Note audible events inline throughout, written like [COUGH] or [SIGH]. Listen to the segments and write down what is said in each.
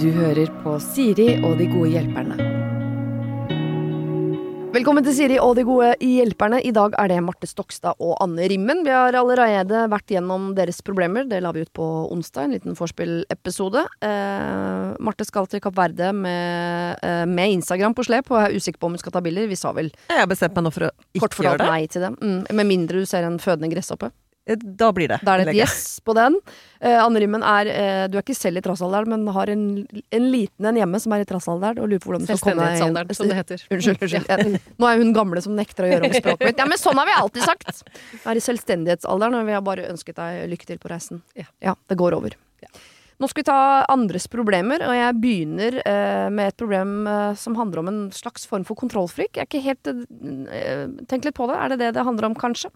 Du hører på Siri og de gode hjelperne. Velkommen til Siri og de gode hjelperne. I dag er det Marte Stokstad og Anne Rimmen. Vi har allerede vært gjennom deres problemer. Det la vi ut på onsdag, en liten vorspiel-episode. Eh, Marte skal til Kapp Verde med, eh, med Instagram på slep, og jeg er usikker på om hun skal ta bilder. Vi sa vel Jeg har bestemt meg nå for å ikke gjøre det fortalt det. nei til det. Mm, med mindre du ser en fødende gresshoppe. Eh, Da blir det. Da er det et yes på den. Eh, Anne Rimmen er eh, Du er ikke selv i trassalderen, men har en, en liten en hjemme som er i trassalderen, og lurer på hvordan du skal komme deg inn. som det heter. Unnskyld. unnskyld. Ja. nå er hun gamle som nekter å gjøre om språket mitt. Ja, men sånn har vi alltid sagt! [LAUGHS] Er i selvstendighetsalderen, og vi har bare ønsket deg lykke til på reisen. Ja. det går over. Nå skal vi ta andres problemer, og jeg begynner eh, med et problem eh, som handler om en slags form for kontrollfrik. Jeg er ikke helt eh, Tenk litt på det. Er det det det handler om, kanskje?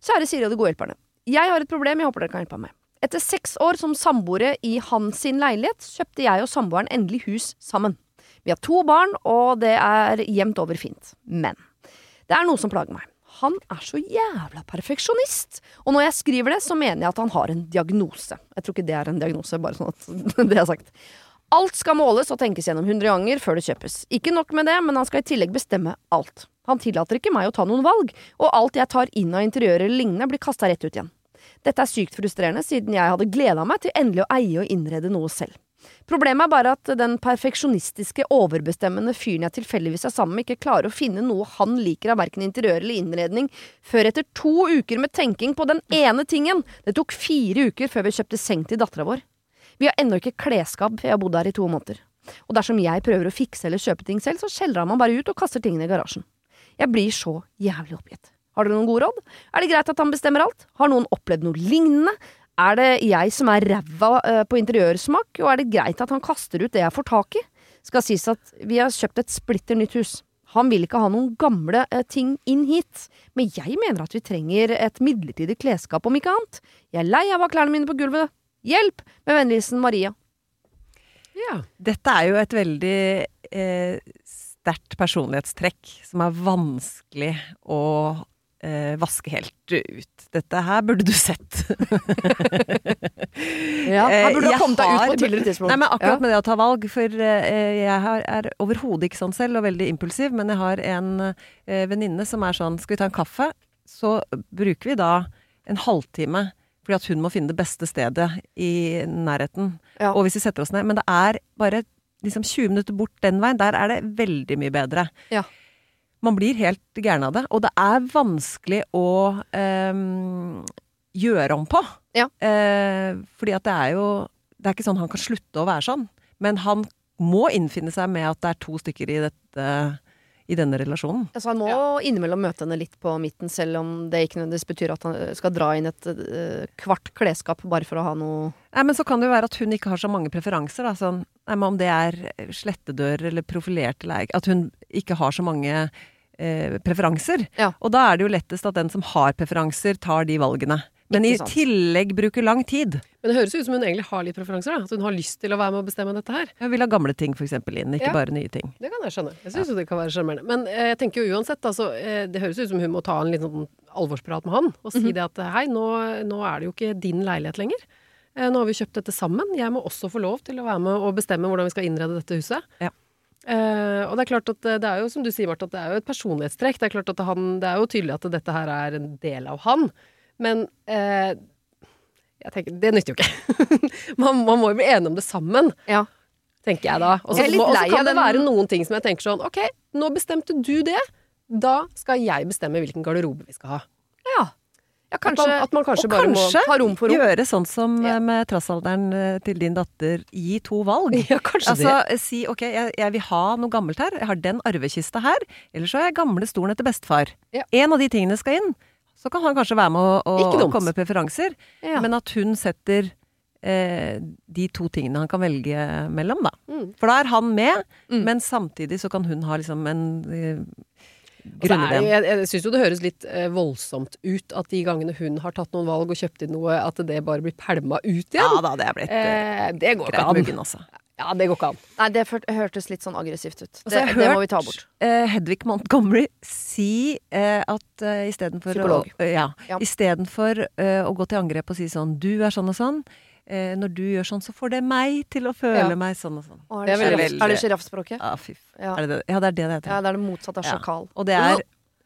Kjære Siri og de gode hjelperne. Jeg har et problem jeg håper dere kan hjelpe meg med. Etter seks år som samboere i hans sin leilighet, kjøpte jeg og samboeren endelig hus sammen. Vi har to barn, og det er jevnt over fint. Men det er noe som plager meg. Han er så jævla perfeksjonist. Og når jeg skriver det, så mener jeg at han har en diagnose. Jeg tror ikke det er en diagnose, bare sånn at [LAUGHS] det er sagt. Alt skal måles og tenkes gjennom hundre ganger før det kjøpes. Ikke nok med det, men han skal i tillegg bestemme alt. Han tillater ikke meg å ta noen valg, og alt jeg tar inn av interiører eller lignende, blir kasta rett ut igjen. Dette er sykt frustrerende, siden jeg hadde gleda meg til endelig å eie og innrede noe selv. Problemet er bare at den perfeksjonistiske, overbestemmende fyren jeg tilfeldigvis er sammen med, ikke klarer å finne noe han liker av verken interiør eller innredning, før etter to uker med tenking på den ene tingen. Det tok fire uker før vi kjøpte seng til dattera vår. Vi har ennå ikke klesskap, for jeg har bodd her i to måneder. Og dersom jeg prøver å fikse eller kjøpe ting selv, så skjeller han meg bare ut og kaster tingene i garasjen. Jeg blir så jævlig oppgitt. Har dere noen gode råd? Er det greit at han bestemmer alt? Har noen opplevd noe lignende? Er det jeg som er ræva eh, på interiørsmak, og er det greit at han kaster ut det jeg får tak i? Skal sies at vi har kjøpt et splitter nytt hus. Han vil ikke ha noen gamle eh, ting inn hit, men jeg mener at vi trenger et midlertidig klesskap om ikke annet. Jeg er lei av å ha klærne mine på gulvet. Hjelp! Med vennlig Maria. Ja. Dette er jo et veldig eh, sterkt personlighetstrekk som er vanskelig å eh, vaske helt ut. Dette her burde du sett. [LAUGHS] Ja, her burde du Eh, ha kommet deg ut på et tidligere tidspunkt. Nei, men akkurat Ja. med det å ta valg, for eh, jeg har, er overhodet ikke sånn selv, og veldig impulsiv, men jeg har en eh, venninne som er sånn Skal vi ta en kaffe? Så bruker vi da en halvtime fordi at hun må finne det beste stedet i nærheten. Ja. Og hvis vi setter oss ned. Men det er bare liksom 20 minutter bort den veien. Der er det veldig mye bedre. Ja. Man blir helt gæren av det. Og det er vanskelig å ehm, gjøre om på. Ja. Eh, fordi at det er jo Det er ikke sånn han kan slutte å være sånn. Men han må innfinne seg med at det er to stykker i dette i denne relasjonen. Altså, han må innimellom møte henne litt på midten, selv om det ikke nødvendigvis betyr at han skal dra inn et uh, kvart klesskap bare for å ha noe Nei, men så kan det jo være at hun ikke har så mange preferanser. Da. Sånn, nei, men om det er slettedør eller profilert eller. At hun ikke har så mange eh, preferanser. Ja. Og da er det jo lettest at den som har preferanser, tar de valgene. Men i tillegg bruker lang tid. Men det høres ut som hun egentlig har litt preferanser. da. At hun har lyst til å være med å bestemme dette her. Hun vil ha gamle ting eksempel inn, ikke Ja. bare nye ting. Det kan jeg skjønne. Jeg syns jo det kan være sjarmerende. Men eh, jeg tenker jo uansett, altså, eh, det høres ut som hun må ta en liten sånn alvorsprat med han og si det at hei, nå, nå er det jo ikke din leilighet lenger. Eh, nå har vi kjøpt dette sammen. Jeg må også få lov til å være med og bestemme hvordan vi skal innrede dette huset. Ja. Uh, og det er klart at eh, det er jo som du sier, Martha, at det er jo et personlighetstrekk. Det er klart at han, det er jo tydelig at dette her er en del av han. Men eh, jeg tenker, det nytter jo ikke. [LAUGHS] man, man må jo bli enige om det sammen Ja. tenker jeg da. Og så kan det være noen ting som jeg tenker sånn Ok, nå bestemte du det. Da skal jeg bestemme hvilken garderobe vi skal ha. Ja. ja At man, at man kanskje og kanskje rom rom. gjøre sånn som Ja. eh, med trassalderen eh, til din datter. Gi to valg. [LAUGHS] Ja, kanskje Altså, eh, si ok, jeg, jeg vil ha noe gammelt her. Jeg har den arvekista her. Eller så har jeg gamle stolen etter bestefar. En av de tingene skal inn. Så kan han kanskje være med å, å, komme med preferanser. Ja. Men at hun setter eh, de to tingene han kan velge mellom, da. Mm. For da er han med, Mm. men samtidig så kan hun ha liksom en eh, det, grunnidé. jeg jeg syns jo det høres litt eh, voldsomt ut at de gangene hun har tatt noen valg og kjøpt inn noe, at det bare blir pælma ut igjen. Ja da, det er blitt eh, eh, det går ikke greit an. muggen, altså. Ja, det går ikke an. Nei, det hørtes litt sånn aggressivt ut. Altså, Det, det må vi ta bort. eh, Hedvig Montgomery si uh, at uh, istedenfor å, uh, eh, ja, Ja. Istedenfor uh, å gå til angrep og si sånn Du er sånn og sånn. eh, når du gjør sånn, så får det meg til å føle Ja. meg sånn og sånn. Og er, det er det sjiraffspråket? Ja, fy. Ja. Er det det? Ja, det er det det heter. ja, det er det motsatte av Ja. sjakal. Og det er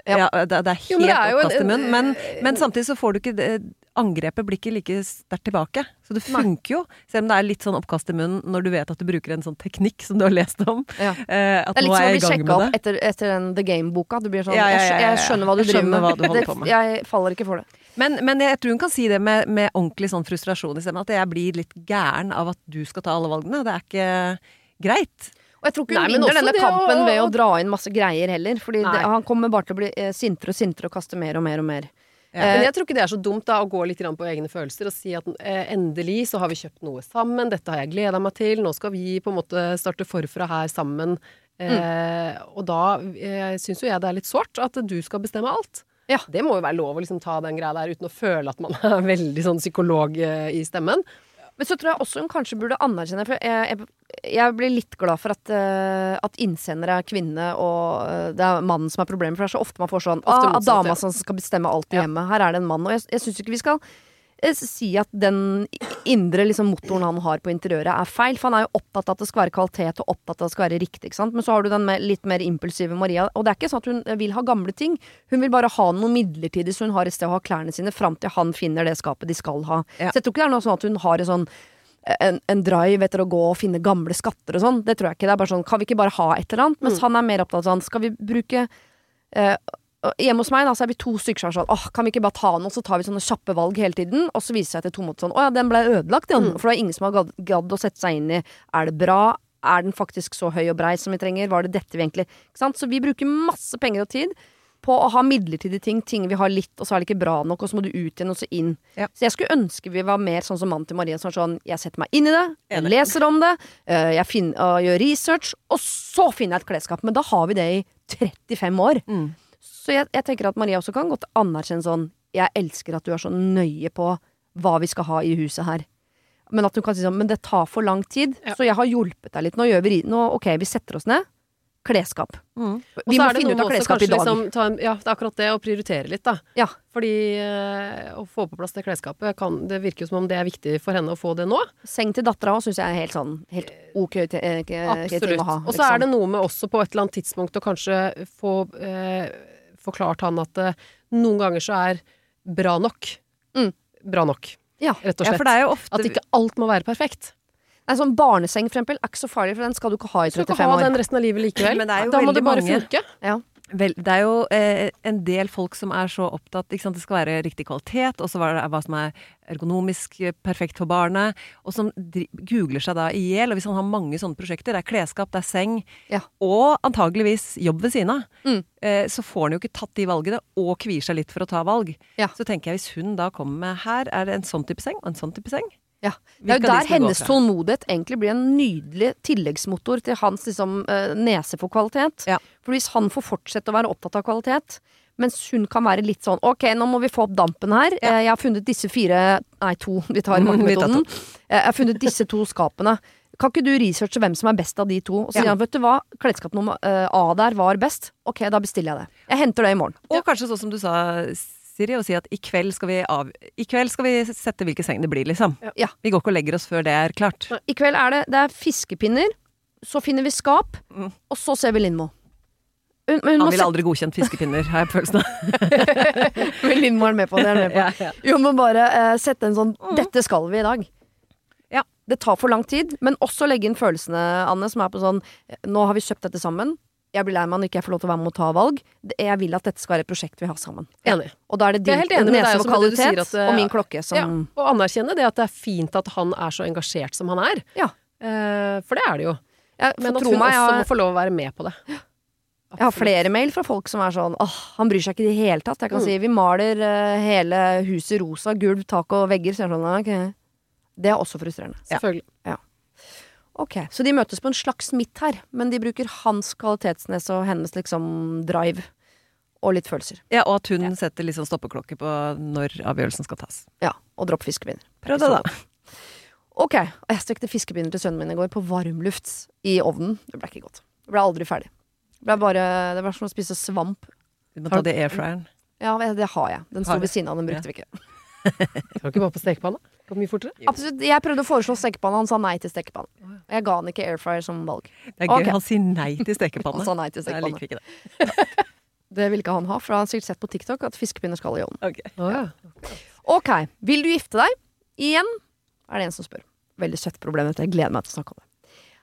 Ja. ja, det, det er helt det oppkast i munnen. Men, men samtidig så får du ikke det, Angrepet blir ikke like sterkt tilbake. Så det funker jo, selv om det er litt sånn oppkast i munnen når du vet at du bruker en sånn teknikk som du har lest om. Ja. Eh, at Det er nå litt som er å jeg bli sjekka opp etter, etter den The Game-boka. Du blir sånn Ja, ja, ja, jeg, ja, ja. jeg skjønner hva du driver med. hva du Det- på med. Jeg faller ikke for det. Men, men jeg tror hun kan si det med, med ordentlig sånn frustrasjon isteden. At jeg blir litt gæren av at du skal ta alle valgene. Det er ikke greit. Og jeg tror ikke hun Nei, vinner denne kampen å- ved å dra inn masse greier heller. Fordi det, han kommer bare til å bli eh, sintere og sintere og kaste mer og mer og mer. Ja. Men jeg tror ikke det er så dumt da å gå litt på egne følelser og si at eh, endelig så har vi kjøpt noe sammen, dette har jeg gleda meg til, nå skal vi på en måte starte forfra her sammen. Eh, og da eh, syns jo jeg det er litt sårt at du skal bestemme alt. Ja. Det må jo være lov å liksom ta den greia der uten å føle at man er [LAUGHS] veldig sånn psykolog eh, i stemmen. Men så tror jeg også hun kanskje burde anerkjenne For jeg, jeg, jeg blir litt glad for at, uh, at innsender er kvinne, og uh, det er mannen som er problemet. For det er så ofte man får sånn ah, motsatt, dama ja. som skal bestemme alt i Ja. hjemmet. Her er det en mann. Og jeg, jeg syns ikke vi skal si at den indre liksom, motoren han har på interiøret er feil. For han er jo opptatt av at det skal være kvalitet, og opptatt av at det skal være riktig. Ikke sant? Men så har du den mer, litt mer impulsive Maria. Og det er ikke sånn at hun vil ha gamle ting. Hun vil bare ha noe midlertidig, så hun har et sted å ha klærne sine fram til han finner det skapet de skal ha. Ja. Så jeg tror ikke det er noe sånn at hun har en sånn en, en drive etter å gå og finne gamle skatter og sånn. Det tror jeg ikke. Det er bare sånn, kan vi ikke bare ha et eller annet? Mens han er mer opptatt av sånn, skal vi bruke eh, Hjemme hos meg da, så er vi to stykker som er sånn åh, kan vi ikke bare ta den, og så tar vi sånne kjappe valg hele tiden. Og så viser det seg etter to måneder sånn å ja, den ble ødelagt, ja. For det er ingen som har gadd, å sette seg inn i er det bra, er den faktisk så høy og brei som vi trenger, var det dette vi egentlig Ikke sant? Så vi bruker masse penger og tid på å ha midlertidige ting, ting vi har litt, og så er det ikke bra nok, og så må du ut igjen, og så inn. Ja. Så jeg skulle ønske vi var mer sånn som mannen til Maria, som er sånn jeg setter meg inn i det, jeg leser om det, øh, jeg finner, gjør research, og så finner jeg et klesskap. Men da har vi det i 35 år. Mm. Så jeg, jeg tenker at Maria også kan godt anerkjenne sånn Jeg elsker at du er så nøye på hva vi skal ha i huset her. Men at hun kan si sånn Men det tar for lang tid, Ja. så jeg har hjulpet deg litt. Nå gjør vi nå, Ok, vi setter oss ned. Klesskap. Mm. Vi må finne ut av klesskap i dag. Liksom, en, ja, det er akkurat det, å prioritere litt, da. Ja. Fordi øh, å få på plass det klesskapet kan, Det virker jo som om det er viktig for henne å få det nå. Seng til dattera òg syns jeg er helt sånn Helt ok til, eh, Absolutt. ting å ha. Og så er det noe med også på et eller annet tidspunkt å kanskje få eh, forklart han at eh, noen ganger så er bra nok Mm. bra nok, Ja. rett og Ja, slett. jo ofte At ikke alt må være perfekt. Nei, sånn barneseng, for eksempel, er ikke så farlig, for den skal du ikke ha i Så du 35 kan ha år. den resten av livet likevel. [LAUGHS] Men det jo da må du bare mange- funke. Ja. Vel, det er jo eh, en del folk som er så opptatt ikke sant? Det skal være riktig kvalitet, og så hva, hva som er ergonomisk eh, perfekt for barnet. Og som googler seg da i hjel. Og hvis han har mange sånne prosjekter, det er klesskap, det er seng, Ja. og antageligvis jobb ved siden av, Mm. eh, så får han jo ikke tatt de valgene, og kvier seg litt for å ta valg. Ja. Så tenker jeg hvis hun da kommer med her er det en sånn type seng og en sånn type seng. Ja. Det er jo der hennes tålmodighet egentlig blir en nydelig tilleggsmotor til hans liksom, eh, nese for kvalitet. Ja. For hvis han får fortsette å være opptatt av kvalitet, mens hun kan være litt sånn ok, nå må vi få opp dampen her. Ja. Eh, Jeg har funnet disse fire Nei, to. [LAUGHS] Vi tar [LAUGHS] makkemetoden. Eh, Jeg har funnet disse to skapene. Kan ikke du researche hvem som er best av de to? Og så sier Ja. han vet du hva, klesskap nummer A der var best. Ok, da bestiller jeg det. Jeg henter det i morgen. Og kanskje sånn som du sa, Siri, å si at i kveld skal vi, av, i kveld skal vi sette hvilken seng det blir, liksom. Ja. Vi går ikke og legger oss før det er klart. I kveld er det, det er fiskepinner, så finner vi skap, Mm. og så ser vi Lindmo. Hun, hun Han må ville aldri godkjent fiskepinner, har jeg følelsen av. [LAUGHS] Men Lindmo er med på det. Er med på. Ja, ja. Jo, men bare uh, sette en sånn Dette skal vi i dag. Ja. Det tar for lang tid, men også legge inn følelsene, Anne, som er på sånn Nå har vi kjøpt dette sammen. Jeg blir lei meg når ikke jeg får lov til å være med og ta valg. Jeg vil at dette skal være et prosjekt vi har sammen. Enig. Og da er det din helt enig nese også for med det du sier kvalitet at, eh, og min klokke som Ja, og anerkjenne det at det er fint at han er så engasjert som han er. Ja. Eh, for det er det jo. Ja, Men at hun meg, også jeg, må få lov å være med på det. jeg har flere mail fra folk som er sånn åh, han bryr seg ikke i det hele tatt. Jeg kan Mm. si vi maler uh, hele huset rosa, gulv, tak og vegger. Så jeg er sånn, okay. Det er også frustrerende. Selvfølgelig. Ok, Så de møtes på en slags midt her, men de bruker hans kvalitetsnes og hennes liksom drive. Og litt følelser. Ja, og at hun setter litt sånn stoppeklokke på når avgjørelsen skal tas. Ja, Og dropp fiskepinner. Prøv det, da. Ok, og jeg stekte fiskepinner til sønnen min i går på varmluft i ovnen. Det ble ikke godt. Det ble aldri ferdig. Det ble bare, det var som å spise svamp. Du må ta det i airfryeren. Ja, det har jeg. Den sto ved siden av, den brukte vi ikke. [LAUGHS] Kan du ikke bare på stekepanna? Går mye fortere. Absolutt. Jeg prøvde å foreslå stekepanne, han sa nei til stekepanne. Jeg ga han ikke air fryer som valg. Det er gøy. okay. Han sier nei til stekepanne. [LAUGHS] Han sa nei til Jeg liker ikke det. [LAUGHS] Det vil ikke han ha, for han har sikkert sett på TikTok at fiskepinner skal i ovnen. Ja. Ok, vil du gifte deg? Igjen er det en som spør. Veldig søtt problem dette, jeg gleder meg til å snakke om det.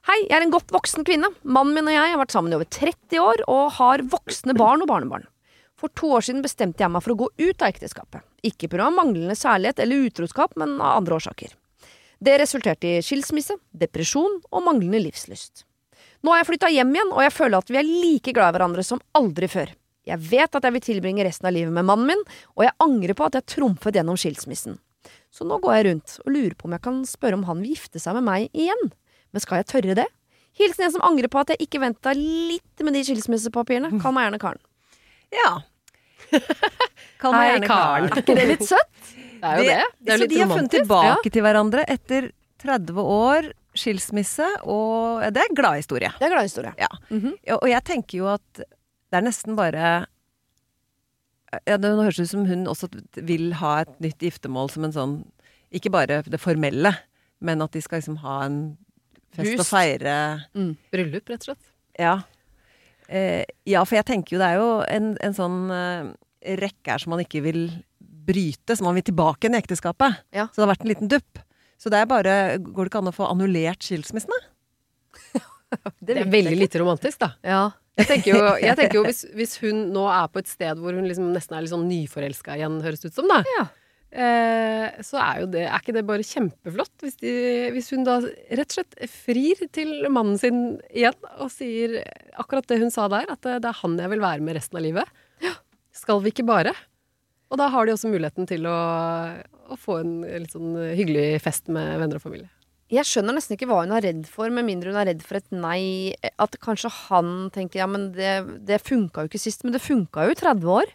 Hei, jeg er en godt voksen kvinne. Mannen min og jeg har vært sammen i over 30 år og har voksne barn og barnebarn. For to år siden bestemte jeg meg for å gå ut av ekteskapet. Ikke pga. manglende særlighet eller utroskap, men av andre årsaker. Det resulterte i skilsmisse, depresjon og manglende livslyst. Nå har jeg flytta hjem igjen, og jeg føler at vi er like glad i hverandre som aldri før. Jeg vet at jeg vil tilbringe resten av livet med mannen min, og jeg angrer på at jeg trumfet gjennom skilsmissen. Så nå går jeg rundt og lurer på om jeg kan spørre om han vil gifte seg med meg igjen. Men skal jeg tørre det? Hilsen en som angrer på at jeg ikke venta litt med de skilsmissepapirene. Kall meg gjerne Karen. Ja. [LAUGHS] Kall meg gjerne. Karen. Er ikke det litt søtt? Det er jo det. Det er så litt de har funnet tilbake tilbake til hverandre etter 30 år, skilsmisse, og det er en glad historie. Det er gladhistorie. Ja. Mm Og, og jeg tenker jo at det er nesten bare ja, det, Nå høres det ut som hun også vil ha et nytt giftermål som en sånn Ikke bare det formelle, men at de skal liksom ha en fest og feire Mm. Bryllup, rett og slett. Ja. Eh, ja, for jeg tenker jo det er jo en, en sånn eh, rekke her som man ikke vil bryte, som man vil tilbake igjen i ekteskapet. Ja. Så det har vært en liten dupp. Så det er bare Går det ikke an å få annullert skilsmissene? [LAUGHS] Det er veldig lite romantisk, da. Ja. Jeg tenker jo, jeg tenker jo hvis, hvis hun nå er på et sted hvor hun liksom nesten er litt sånn nyforelska igjen, høres det ut som, da. Ja. Eh, så er jo det Er ikke det bare kjempeflott? Hvis, de, hvis hun da rett og slett frir til mannen sin igjen og sier akkurat det hun sa der, at det, er han jeg vil være med resten av livet. Skal vi ikke bare? Og da har de også muligheten til å, å få en litt sånn hyggelig fest med venner og familie. Jeg skjønner nesten ikke hva hun er redd for, med mindre hun er redd for et nei. At kanskje han tenker ja, men det, det funka jo ikke sist, men det funka jo i 30 år.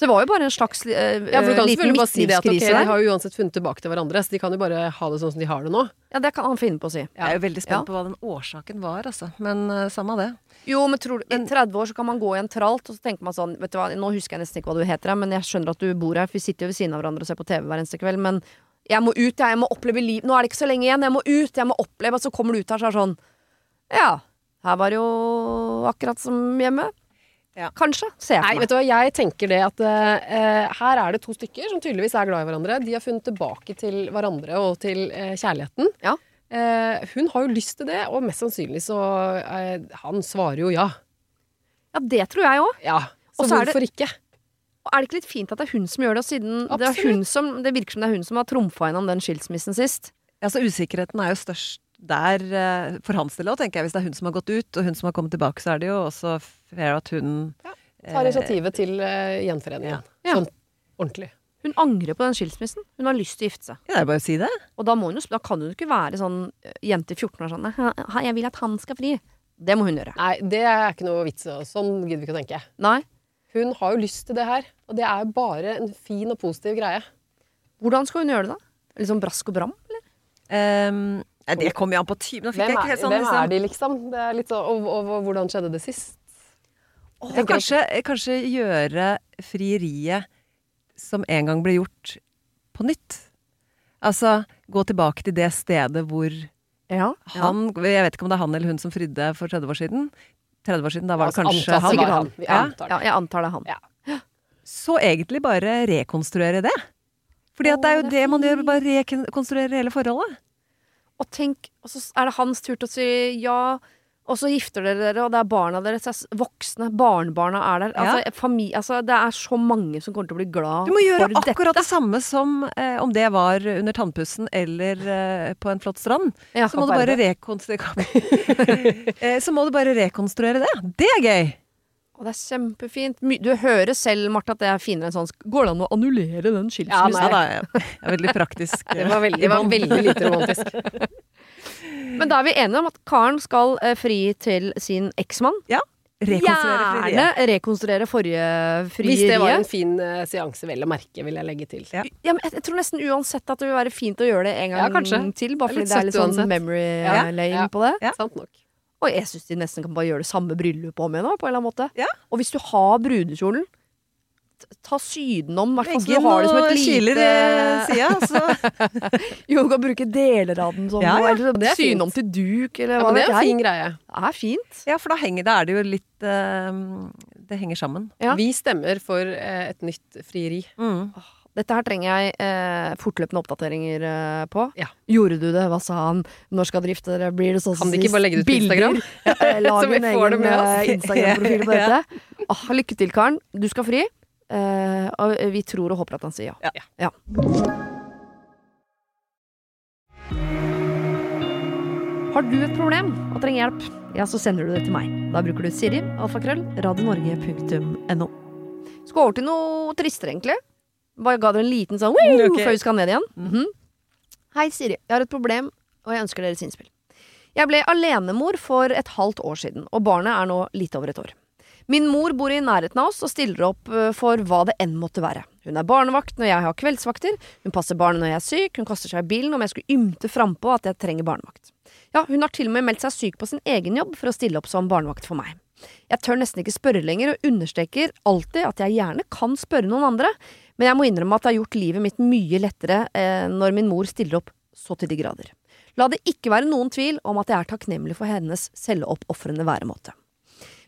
Så det var jo bare en slags uh, Ja, for du kan liten selvfølgelig bare si det at ok, de har jo uansett funnet tilbake til hverandre, så de kan jo bare ha det sånn som de har det nå. Ja, det kan han finne på å si. Jeg er jo veldig spent Ja. på hva den årsaken var, altså. Men uh, samme det. Jo, men tror du, i 30 år så kan man gå i en tralt, og så tenker man sånn Vet du hva, nå husker jeg nesten ikke hva du heter, men jeg skjønner at du bor her, for vi sitter jo ved siden av hverandre og ser på TV hver eneste kveld, men jeg må ut, jeg, jeg må oppleve liv. Nå er det ikke så lenge igjen, jeg må ut, jeg må oppleve, og så kommer du ut her så er det sånn Ja, her var det jo akkurat som hjemme. Ja. Kanskje, Se for meg. vet du hva, jeg tenker det at uh, her er det to stykker som tydeligvis er glad i hverandre. De har funnet tilbake til hverandre og til uh, kjærligheten. Ja. Uh, hun har jo lyst til det, og mest sannsynlig så Han svarer jo ja. Ja, det tror jeg òg. Ja. Så, Og så er det- hvorfor ikke? Og er det ikke litt fint at det er hun som gjør det, siden det, er hun som, det virker som det er hun som har trumfa gjennom den skilsmissen sist? Ja, så usikkerheten er jo størst der eh, for hans del òg, tenker jeg. Hvis det er hun som har gått ut, og hun som har kommet tilbake, så er det jo også fair at hun ja, Tar initiativet til eh, gjenforeningen. Ja. Sånn ordentlig. Hun angrer på den skilsmissen. Hun har lyst til å gifte seg. Ja, det er bare å si det. Og da, må hun jo, da kan hun jo ikke være sånn eh, jente i 14 år sånn Jeg vil at han skal fri. Det må hun gjøre. Nei, det er ikke noe vits i. Sånn gidder vi ikke å tenke. Nei. Hun har jo lyst til det her, og det er bare en fin og positiv greie. Hvordan skal hun gjøre det, da? Litt sånn brask og bram? Eller? Ehm, nei, det kommer jo an på typen. Nå fikk Hvem jeg er, ikke helt sånn hvem liksom. er de, liksom? Det er litt sånn, og, og, og hvordan skjedde det sist? Åh, kanskje, kanskje gjøre frieriet som en gang ble gjort, på nytt. Altså gå tilbake til det stedet hvor Ja. han Jeg vet ikke om det er han eller hun som fridde for 30 år siden. 30 år siden, da var det Altså, kanskje antas han. var han. Ja. antar ja, jeg antar det er han. Ja. Så egentlig bare rekonstruere det. Fordi at det er jo det man gjør, bare rekonstruere hele forholdet. Og tenk, og så er det hans tur til å si ja, og så gifter dere dere, og det er barna deres er voksne. Barnebarna er der. Altså, familie, altså, det er så mange som kommer til å bli glad for dette. Du må gjøre akkurat dette. det samme som eh, om det var under tannpussen eller eh, på en flott strand. Ja, Så må bare rekonstruere [LAUGHS] eh, Så må du bare rekonstruere det. Det er gøy! Og det er kjempefint. My- Du hører selv, Marte, at det er finere enn sånn Går det an å annullere den Ja, skilsmissen? nei. Ja, da, jeg er veldig praktisk. [LAUGHS] Det var veldig, det var veldig lite romantisk. [LAUGHS] Men da er vi enige om at Karen skal eh, fri til sin eksmann. Rekonstruere frieriet. Gjerne rekonstruere forrige Hvis det var en fin uh, seanse, vel å merke, vil jeg legge til. Ja. Ja, men jeg, jeg tror nesten uansett at det vil være fint å gjøre det en gang Ja, til. Bare fordi det er litt sånn uansett. memory Ja, lane ja. på det. Ja. Sant nok. Og jeg syns de nesten kan bare gjøre det samme bryllupet om igjen, da, på en eller annen måte. Ja. Og hvis du har brudekjolen, ta syden om, hvert fall så du har det som et kiler i lite sida, så Jo, du kan bruke deler av den sånn, Ja, ja, eller det er syne om til duk, eller hva Ja, hva men det er en fin greie. Det er fint. Ja, for da henger det, er det jo litt uh, Det henger sammen. Ja. Vi stemmer for uh, et nytt frieri. Mm. Dette her trenger jeg eh, fortløpende oppdateringer eh, på. Ja. Gjorde du det? Hva sa han? Når skal drifte dere? Blir det sånn Kan de ikke bare legge det ut på Instagram? [LAUGHS] Ja, eh, lag [LAUGHS] en egen eh, [LAUGHS] Instagram-profil på Ja. Ah, lykke til, Karen. Du skal fri. Eh, og vi tror og håper at han sier ja. Ja. Har du et problem og trenger hjelp, ja, så sender du det til meg. Da bruker du Siri, alfakrøll, radionorge.no. Skal over til noe tristere, egentlig. Bare ga dere en liten sånn «Woo!» okay. før vi skal ned igjen. Mhm. Hei, Siri. Jeg har et problem, og jeg ønsker deres innspill. Jeg ble alenemor for et halvt år siden, og barnet er nå litt over et år. Min mor bor i nærheten av oss og stiller opp eh, for hva det enn måtte være. Hun er barnevakt når jeg har kveldsvakter, hun passer barnet når jeg er syk, hun kaster seg i bilen om jeg skulle ymte frampå at jeg trenger barnevakt. Ja, hun har til og med meldt seg syk på sin egen jobb for å stille opp som barnevakt for meg. Jeg tør nesten ikke spørre lenger, og understreker alltid at jeg gjerne kan spørre noen andre, men jeg må innrømme at det har gjort livet mitt mye lettere eh, når min mor stiller opp så til de grader. La det ikke være noen tvil om at jeg er takknemlig for hennes selvoppofrende væremåte.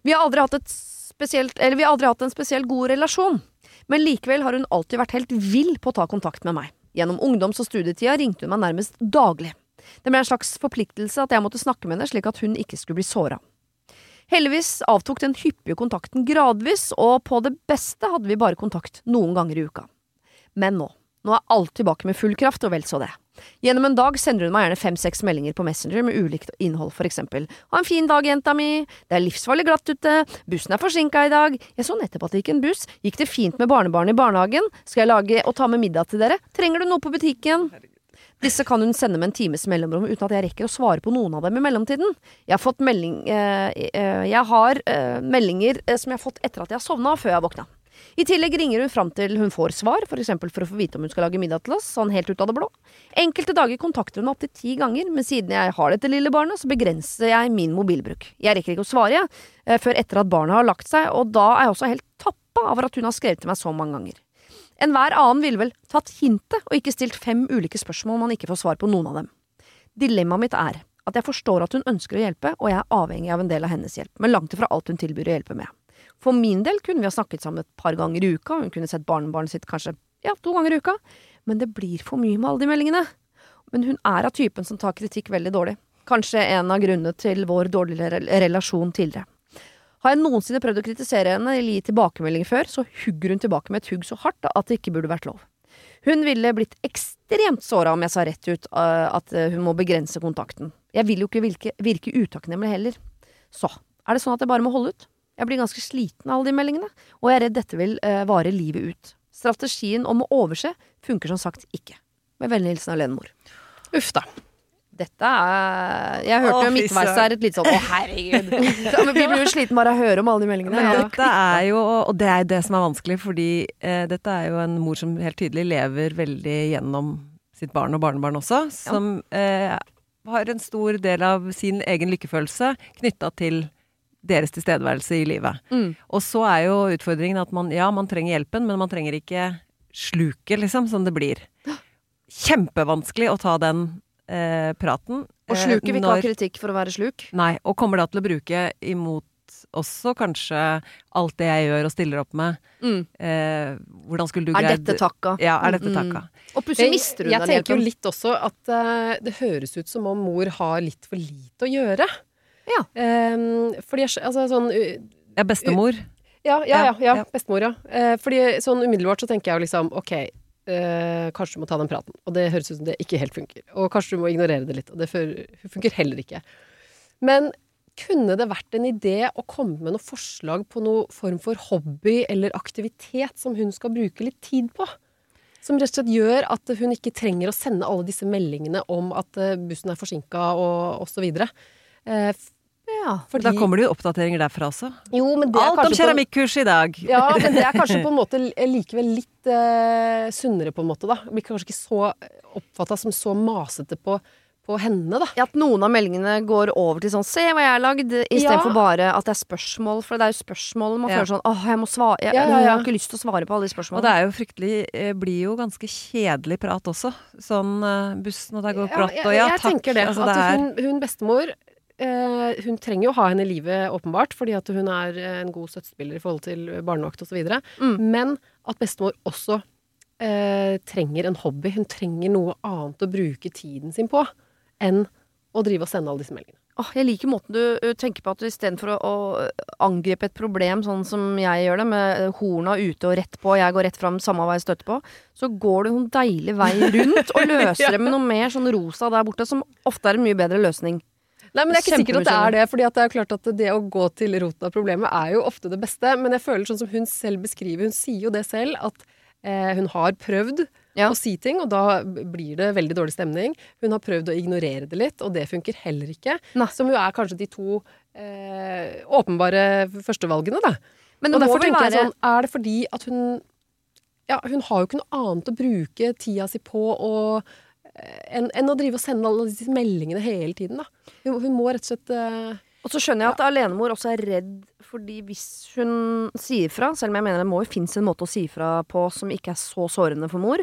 Vi har aldri hatt et spesielt, eller vi har aldri hatt en spesielt god relasjon, men likevel har hun alltid vært helt vill på å ta kontakt med meg. Gjennom ungdoms- og studietida ringte hun meg nærmest daglig. Det ble en slags forpliktelse at jeg måtte snakke med henne slik at hun ikke skulle bli såra. Heldigvis avtok den hyppige kontakten gradvis, og på det beste hadde vi bare kontakt noen ganger i uka. Men nå. Nå er alt tilbake med full kraft, og vel så det. Gjennom en dag sender hun meg gjerne fem-seks meldinger på Messenger med ulikt innhold, for eksempel Ha en fin dag, jenta mi. Det er livsfarlig glatt ute. Bussen er forsinka i dag. Jeg så nettopp at det gikk en buss. Gikk det fint med barnebarnet i barnehagen? Skal jeg lage og ta med middag til dere? Trenger du noe på butikken? Disse kan hun sende med en times mellomrom uten at jeg rekker å svare på noen av dem i mellomtiden. Jeg har melding eh, eh, Jeg har eh, meldinger som jeg har fått etter at jeg har sovna, før jeg våkna. I tillegg ringer hun fram til hun får svar, for eksempel for å få vite om hun skal lage middag til oss, sånn helt ut av det blå. Enkelte dager kontakter hun opptil ti ganger, men siden jeg har dette lille barnet, så begrenser jeg min mobilbruk. Jeg rekker ikke å svare, jeg, før etter at barnet har lagt seg, og da er jeg også helt tappa over at hun har skrevet til meg så mange ganger. Enhver annen ville vel tatt hintet og ikke stilt fem ulike spørsmål man ikke får svar på noen av dem. Dilemmaet mitt er at jeg forstår at hun ønsker å hjelpe, og jeg er avhengig av en del av hennes hjelp, men langt ifra alt hun tilbyr å hjelpe med. For min del kunne vi ha snakket sammen et par ganger i uka, hun kunne sett barnebarnet sitt kanskje ja, to ganger i uka, men det blir for mye med alle de meldingene. Men hun er av typen som tar kritikk veldig dårlig. Kanskje en av grunnene til vår dårlige relasjon tidligere. Har jeg noensinne prøvd å kritisere henne eller gi tilbakemeldinger før, så hugger hun tilbake med et hugg så hardt at det ikke burde vært lov. Hun ville blitt ekstremt såra om jeg sa rett ut uh, at uh, hun må begrense kontakten. Jeg vil jo ikke virke, virke utakknemlig heller. Så, er det sånn at jeg bare må holde ut? Jeg blir ganske sliten av alle de meldingene, og jeg er redd dette vil uh, vare livet ut. Strategien om å overse funker som sagt ikke. Med vennlig hilsen alenemor. Uff da. Dette er Jeg hørte jo midtveis her et litt sånn å herregud. [LAUGHS] Så, vi blir jo sliten bare av å høre om alle de meldingene. Men Ja. dette er jo, og det er det som er vanskelig, fordi eh, dette er jo en mor som helt tydelig lever veldig gjennom sitt barn og barnebarn også, som eh, har en stor del av sin egen lykkefølelse knytta til deres tilstedeværelse i livet. Mm. Og så er jo utfordringen at man, ja, man trenger hjelpen, men man trenger ikke sluket, liksom, som det blir. Kjempevanskelig å ta den eh, praten. Og sluker vil ikke ha kritikk for å være sluk. Nei, og kommer da til å bruke imot også kanskje alt det jeg gjør og stiller opp med. Mm. Eh, hvordan skulle du Er dette takka? Ja, er dette Mm. takka? Og plutselig mister hun jeg den tenker jo litt også at uh, det høres ut som om mor har litt for lite å gjøre. Ja. Um, fordi jeg, altså sånn uh, Ja, bestemor. Ja, ja, ja, ja, Ja. bestemor, ja. Uh, fordi sånn umiddelbart så tenker jeg jo liksom ok, eh, kanskje du må ta den praten. Og det høres ut som det ikke helt funker. Og kanskje du må ignorere det litt. Og det funker heller ikke. Men kunne det vært en idé å komme med noe forslag på noe form for hobby eller aktivitet som hun skal bruke litt tid på? Som rett og slett gjør at hun ikke trenger å sende alle disse meldingene om at eh, bussen er forsinka og osv. Eh, Ja. fordi- Da kommer det jo oppdateringer derfra også. jo, men det er Alt om keramikkurs i dag! ja, men det er kanskje på en [LAUGHS] måte likevel litt eh, sunnere, på en måte, da. Blir kanskje ikke så oppfatta som så masete på, på henne, da. At noen av meldingene går over til sånn 'se hva jeg har lagd', istedenfor Ja. bare at det er spørsmål. For det er jo spørsmål man Ja. føler sånn 'åh, jeg må svare'. Jeg, Ja, ja, jeg har ikke lyst til å svare på alle de spørsmålene. Og det er jo fryktelig eh, Blir jo ganske kjedelig prat også. Sånn eh, bussen, og det går brått, jeg, og ja, jeg takk. tenker det. Altså, det er, hun, hun bestemor eh, Hun trenger jo å ha henne i livet, åpenbart, fordi at hun er eh, en god støttespiller i forhold til barnevakt osv. Mm. Men at bestemor også eh, trenger en hobby. Hun trenger noe annet å bruke tiden sin på enn å drive og sende alle disse meldingene. Åh, jeg liker måten du tenker på at du istedenfor å, å angripe et problem sånn som jeg gjør det, med horna ute og rett på, og jeg går rett fram samme vei jeg støtter på, så går du noen deilig vei rundt og [LAUGHS] løser det med noe mer sånn rosa der borte, som ofte er en mye bedre løsning. Nei, men Det er ikke sikkert at det er det. fordi at det er klart at det å gå til roten av problemet er jo ofte det beste. Men jeg føler sånn som hun selv beskriver, hun sier jo det selv, at eh, hun har prøvd Ja. å si ting, og da blir det veldig dårlig stemning. Hun har prøvd å ignorere det litt, og det funker heller ikke. Nei. Som jo er kanskje de to eh, åpenbare førstevalgene, da. Men og derfor tenker tenker jeg sånn, er det fordi at hun Ja, hun har jo ikke noe annet å bruke tida si på og eh, enn en å drive og sende alle disse meldingene hele tiden, da. Hun, hun må rett og slett uh, Og så skjønner jeg at alenemor også er redd fordi hvis hun sier fra, selv om jeg mener det må jo finnes en måte å si fra på som ikke er så sårende for mor,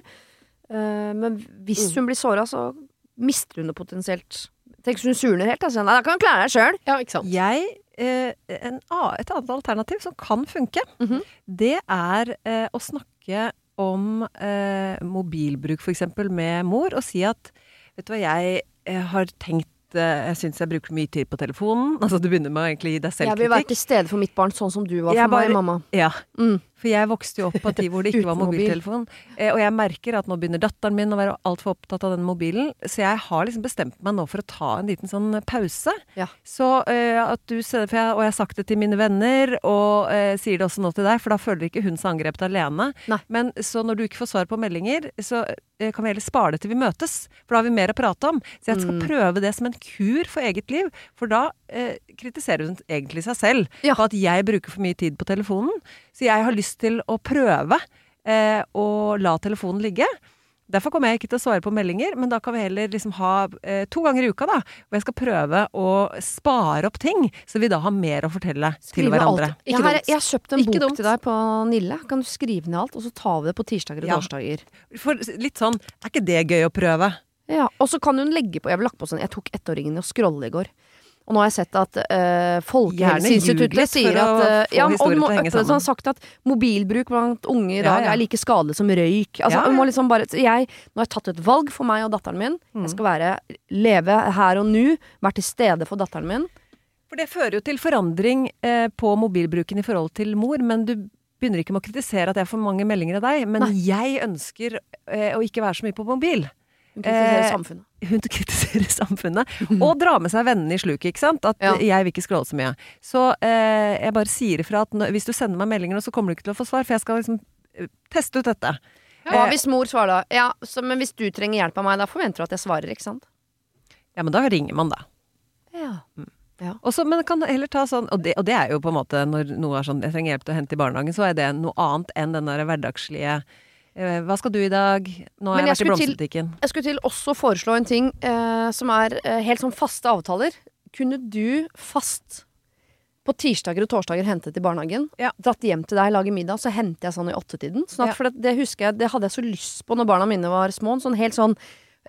uh, men hvis Mm. hun blir såra, så mister hun det potensielt. Tenk hvis hun surner helt. Altså. Nei, da kan hun klare deg sjøl. Ja, ikke sant. jeg, eh, en, et annet alternativ som kan funke, Mhm. det er eh, å snakke om eh, mobilbruk f.eks. med mor, og si at vet du hva, jeg eh, har tenkt eh, jeg syns jeg bruker mye tid på telefonen. [LAUGHS] Altså Du begynner med å egentlig gi deg selv kritikk. Jeg vil være til stede for mitt barn, sånn som du var Jeg for meg, mamma. Ja, Mm. For jeg vokste jo opp på en tid hvor det ikke var mobiltelefon. Eh, og jeg merker at nå begynner datteren min å være altfor opptatt av den mobilen. Så jeg har liksom bestemt meg nå for å ta en liten sånn pause. Ja. Så eh, at du for jeg, Og jeg har sagt det til mine venner, og eh, sier det også nå til deg, for da føler ikke hun seg angrepet alene. Nei. Men så når du ikke får svar på meldinger, så eh, kan vi heller spare det til vi møtes. For da har vi mer å prate om. Så jeg skal Mm. prøve det som en kur for eget liv. For da eh, kritiserer hun egentlig seg selv Ja. for at jeg bruker for mye tid på telefonen. Så jeg har lyst til å prøve eh, å la telefonen ligge. Derfor kommer jeg ikke til å svare på meldinger, men da kan vi heller liksom ha eh, to ganger i uka, da. Hvor jeg skal prøve å spare opp ting, så vi da har mer å fortelle til hverandre. alt. Ikke Jeg har, dumt. jeg har kjøpt en Ikke bok dumt. til deg på Nille. Kan du skrive ned alt, og så tar vi det på tirsdager og Ja. torsdager. For litt sånn, er ikke det gøy å prøve? Ja, og så kan hun legge på Jeg lagt på sånn Jeg tok ettåringen og scrolle i går. Og nå har jeg sett at uh, Folkehelseinstituttet sier at uh, ja, og må til å henge uppe det, så har sagt at mobilbruk blant unge i dag Ja, ja. er like skadelig som røyk. Altså, Ja, liksom bare, jeg, nå har jeg tatt et valg for meg og datteren min. Mm. Jeg skal være, leve her og nå, være til stede for datteren min. For det fører jo til forandring eh, på mobilbruken i forhold til mor, men du begynner ikke med å kritisere at jeg får mange meldinger av deg, men jeg ønsker eh, å ikke være så mye på mobil. Hun kritiserer Eh, samfunnet. Hun [LAUGHS] kritiserer samfunnet, og drar med seg vennene i sluket, ikke sant? At Ja. jeg vil ikke scrolle så mye. Så eh, jeg bare sier ifra at når, hvis du sender meg meldinger så kommer du ikke til å få svar, for jeg skal liksom eh, teste ut dette. Hva Eh, hvis mor svarer da? Ja, så, men hvis du trenger hjelp av meg, da forventer du at jeg svarer, ikke sant? ja, men da ringer man, da. Ja. Og Også, men kan heller ta sånn, og det, og det er jo på en måte når noe er sånn jeg trenger hjelp til å hente i barnehagen, så er det noe annet enn den der hverdagslige hva skal du i dag? Nå har jeg, jeg vært i blomsterbutikken. Jeg skulle til også foreslå en ting eh, som er eh, helt sånn faste avtaler. Kunne du fast på tirsdager og torsdager hentet i barnehagen, Ja. dratt hjem til deg, lage middag, så henter jeg sånn i åttetiden. Sånn at, Ja. For det, det husker jeg, det hadde jeg så lyst på når barna mine var små. Sånn helt sånn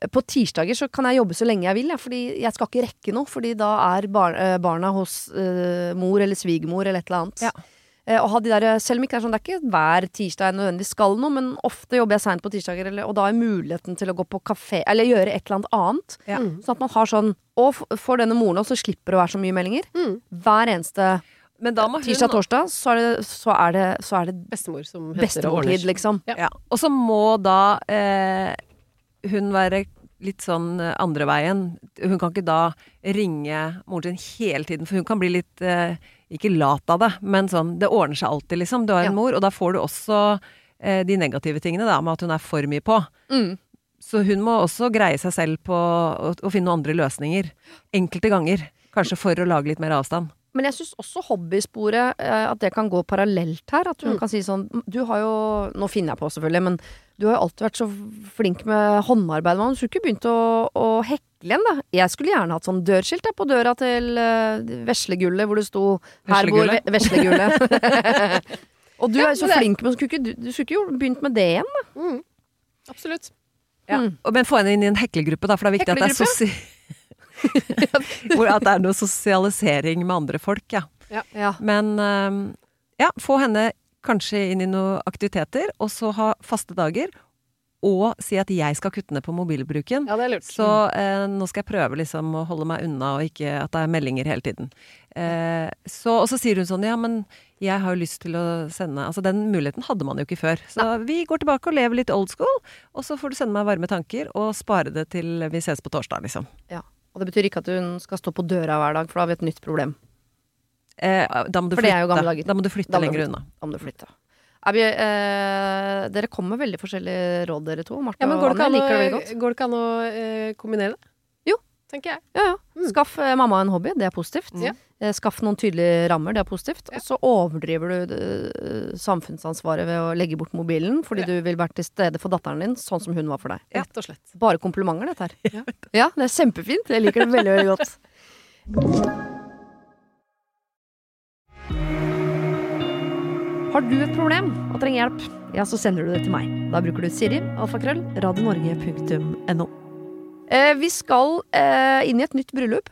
eh, på tirsdager så kan jeg jobbe så lenge jeg vil, ja, fordi jeg skal ikke rekke noe. Fordi da er bar, eh, barna hos eh, mor eller svigermor eller et eller annet. Ja. Eh, og ha de der, selv om ikke det er sånn, det er ikke hver tirsdag jeg nødvendigvis skal noe, men ofte jobber jeg seint på tirsdager, eller, og da er muligheten til å gå på kafé, eller gjøre et eller annet annet. Ja. Mm. Sånn at man har sånn Og for denne moren også, så slipper det å være så mye meldinger. Mm. Hver eneste Men da må hun tirsdag-torsdag, så, er det- så, er det- så er det Bestemor som bestemortid, liksom. Ja. Ja. Og så må da eh, hun være litt sånn eh, andre veien. Hun kan ikke da ringe moren sin hele tiden, for hun kan bli litt eh, Ikke lat av det, men sånn Det ordner seg alltid, liksom. Du har en Ja. mor, og da får du også eh, de negative tingene, da, med at hun er for mye på. Mm. Så hun må også greie seg selv på å, å finne noen andre løsninger. Enkelte ganger. Kanskje for å lage litt mer avstand. Men jeg syns også hobbysporet, eh, at det kan gå parallelt her. At hun Mm. kan si sånn Du har jo Nå finner jeg på, selvfølgelig, men du har jo alltid vært så flink med håndarbeid. Man skulle ikke begynt å, å hekle igjen, da. Jeg skulle gjerne hatt sånn dørskilt på døra til uh, Veslegullet, hvor det sto 'Her bor Ve- Veslegullet'. [LAUGHS] Og du Ja, er så det- flink med skulle ikke, du, du skulle ikke jo begynt med det igjen, da. Mm. Absolutt. Ja. Mm. Men få henne inn i en heklegruppe, da, for det er viktig at det er, sosi [LAUGHS] at det er noe sosialisering med andre folk, ja. Ja. Men um, ja, få henne kanskje inn i noen aktiviteter, og så ha faste dager. Og si at jeg skal kutte ned på mobilbruken. Ja, det er lurt. Så eh, nå skal jeg prøve liksom å holde meg unna, og ikke at det er meldinger hele tiden. Eh, så, og så sier hun sånn ja, men jeg har jo lyst til å sende Altså den muligheten hadde man jo ikke før. Så vi går tilbake og lever litt old school, og så får du sende meg varme tanker, og spare det til vi ses på torsdag, liksom. Ja. Og det betyr ikke at hun skal stå på døra hver dag, for da har vi et nytt problem. Eh, da må du For det er jo flytte. gamle dager. Da må du flytte Da må du lenger flytte. unna. Om du flytter. Er eh, dere kommer med veldig forskjellige råd, dere to. Marte Ja, men og går det, Anne ikke liker det veldig godt. går det ikke an å eh, kombinere det? Jo. Tenker jeg. Ja, ja. Mm. Skaff eh, mamma en hobby, det er positivt. Mm. Eh, Skaff noen tydelige rammer, det er positivt. Ja. Og så overdriver du eh, samfunnsansvaret ved å legge bort mobilen, fordi Ja. du vil være til stede for datteren din, sånn som hun var for deg. Ja. Rett og slett. Bare komplimenter, dette her. Ja. ja, det er kjempefint. Jeg liker det veldig, veldig godt. [LAUGHS] Har du et problem og trenger hjelp, ja, så sender du det til meg. Da bruker du Siri, alfakrøll, radionorge.no. Eh, vi skal eh, inn i et nytt bryllup.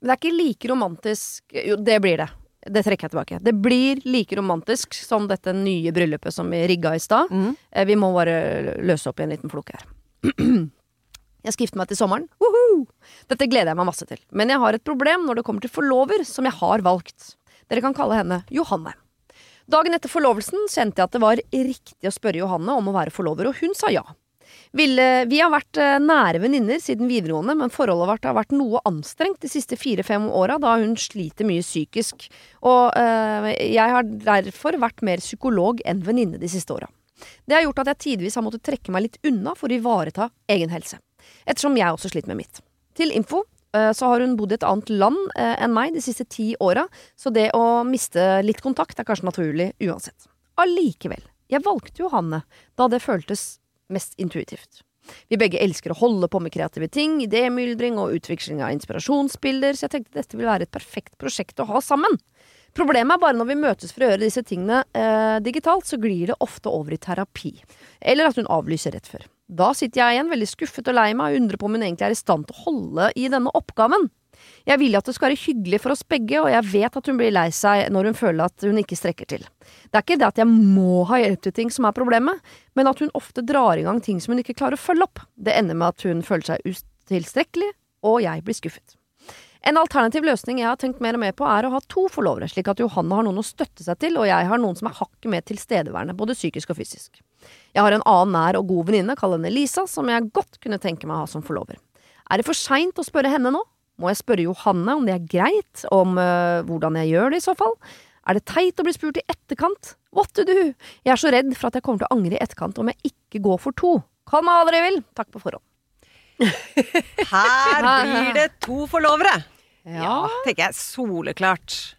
Men det er ikke like romantisk Jo, det blir det. Det trekker jeg tilbake. Det blir like romantisk som dette nye bryllupet som vi rigga i stad. Mm. Eh, Vi må bare løse opp i en liten flok her. [CLEARS THROAT] Jeg skal gifte meg til sommeren. Woohoo! Dette gleder jeg meg masse til. Men jeg har et problem når det kommer til forlover, som jeg har valgt. Dere kan kalle henne Johanne. Dagen etter forlovelsen kjente jeg at det var riktig å spørre Johanne om å være forlover, og hun sa ja. Vi har vært eh, nære venninner siden videregående, men forholdet vårt har vært noe anstrengt de siste fire-fem åra, da hun sliter mye psykisk. Og eh, jeg har derfor vært mer psykolog enn venninne de siste åra. Det har gjort at jeg tidvis har måttet trekke meg litt unna for å ivareta egen helse. Ettersom jeg også sliter med mitt. Til info så har hun bodd i et annet land eh, enn meg de siste ti åra, så det å miste litt kontakt er kanskje naturlig uansett. Allikevel, jeg valgte Johanne da det føltes mest intuitivt. Vi begge elsker å holde på med kreative ting, idémyldring og utveksling av inspirasjonsbilder, så jeg tenkte dette ville være et perfekt prosjekt å ha sammen. Problemet er bare når vi møtes for å gjøre disse tingene eh, digitalt, så glir det ofte over i terapi. Eller at hun avlyser rett før. Da sitter jeg igjen veldig skuffet og lei meg og undrer på om hun egentlig er i stand til å holde i denne oppgaven. Jeg vil at det skal være hyggelig for oss begge, og jeg vet at hun blir lei seg når hun føler at hun ikke strekker til. Det er ikke det at jeg må ha hjelp til ting som er problemet, men at hun ofte drar i gang ting som hun ikke klarer å følge opp. Det ender med at hun føler seg utilstrekkelig, og jeg blir skuffet. En alternativ løsning jeg har tenkt mer og mer på, er å ha to forlovere, slik at Johanne har noen å støtte seg til, og jeg har noen som er hakket mer tilstedeværende, både psykisk og fysisk. Jeg har en annen nær og god venninne, kall henne Lisa, som jeg godt kunne tenke meg å ha som forlover. Er det for seint å spørre henne nå? Må jeg spørre Johanne om det er greit, om øh, hvordan jeg gjør det i så fall? Er det teit å bli spurt i etterkant? What to do? Jeg er så redd for at jeg kommer til å angre i etterkant om jeg ikke går for to. Kall meg hva dere vil. Takk på forhånd. Her blir det to forlovere! Ja. tenker jeg. Soleklart.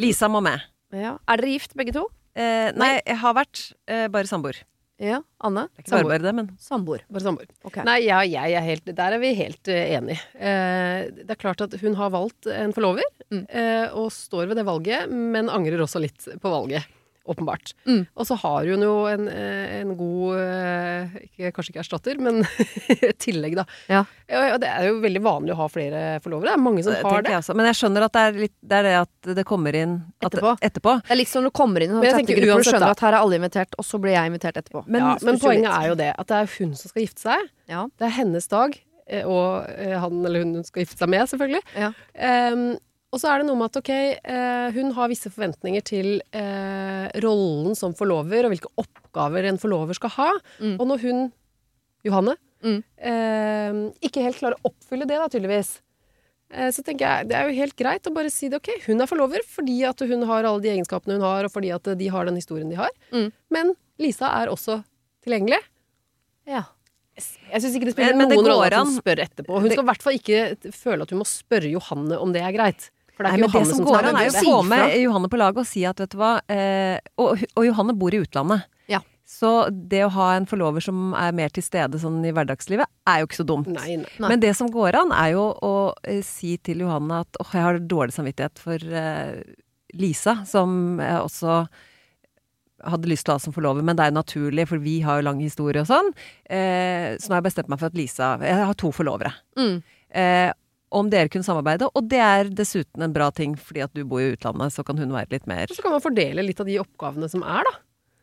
Lisa må med. ja. Er dere gift begge to? Eh, nei, jeg har vært eh, bare samboer. Ja. Anne? Det er bare bare men Samboer. Bare samboer. Okay. Nei, ja, jeg er helt, der er vi helt uh, enige. Eh, det er klart at hun har valgt en forlover, Mm. eh, og står ved det valget, men angrer også litt på valget. Åpenbart. Mm. Og så har hun jo en, eh, en god eh, ikke, Kanskje ikke erstatter, men [LAUGHS] et tillegg, da. Ja. Og og det er jo veldig vanlig å ha flere forlovere. Det er mange som det har det. jeg. Men jeg skjønner at det er, litt, det er det at det kommer inn at, Etterpå. etterpå. Det er litt som når du kommer inn i en og skjønner da. at her er alle invitert, og så blir jeg invitert etterpå. Men, ja, men poenget er jo det at det er hun som skal gifte seg. Ja. Det er hennes dag, eh, og han eller hun skal gifte seg med, selvfølgelig. Ja. Ehm, og så er det noe med at ok, eh, hun har visse forventninger til eh, rollen som forlover, og hvilke oppgaver en forlover skal ha. Mm. Og når hun, Johanne, Mm. eh, ikke helt klarer å oppfylle det, da, tydeligvis, eh, så tenker jeg det er jo helt greit å bare si det. Ok, hun er forlover fordi at hun har alle de egenskapene hun har, og fordi at de har den historien de har. Mm. Men Lisa er også tilgjengelig. Ja. Jeg syns ikke det spiller Men- noen rolle at hun spør etterpå. Hun Det- skal i hvert fall ikke føle at hun må spørre Johanne om det er greit. For det er Nei, ikke det Johanne som som går an, er jo å få med. Johanne på laget og si at vet du hva eh, og, og Johanne bor i utlandet. Ja. Så det å ha en forlover som er mer til stede sånn i hverdagslivet, er jo ikke så dumt. Nei, nei. Nei. Men det som går an, er jo å eh, si til Johanne at åh, jeg har dårlig samvittighet for eh, Lisa, som jeg også hadde lyst til å ha som forlover, men det er jo naturlig, for vi har jo lang historie og sånn. Eh, så nå har jeg bestemt meg for at Lisa Jeg har to forlovere. Mm. Eh, om dere kunne samarbeide, og det er dessuten en bra ting, fordi at du bor i utlandet, så kan hun være litt mer Så kan man fordele litt av de oppgavene som er, da.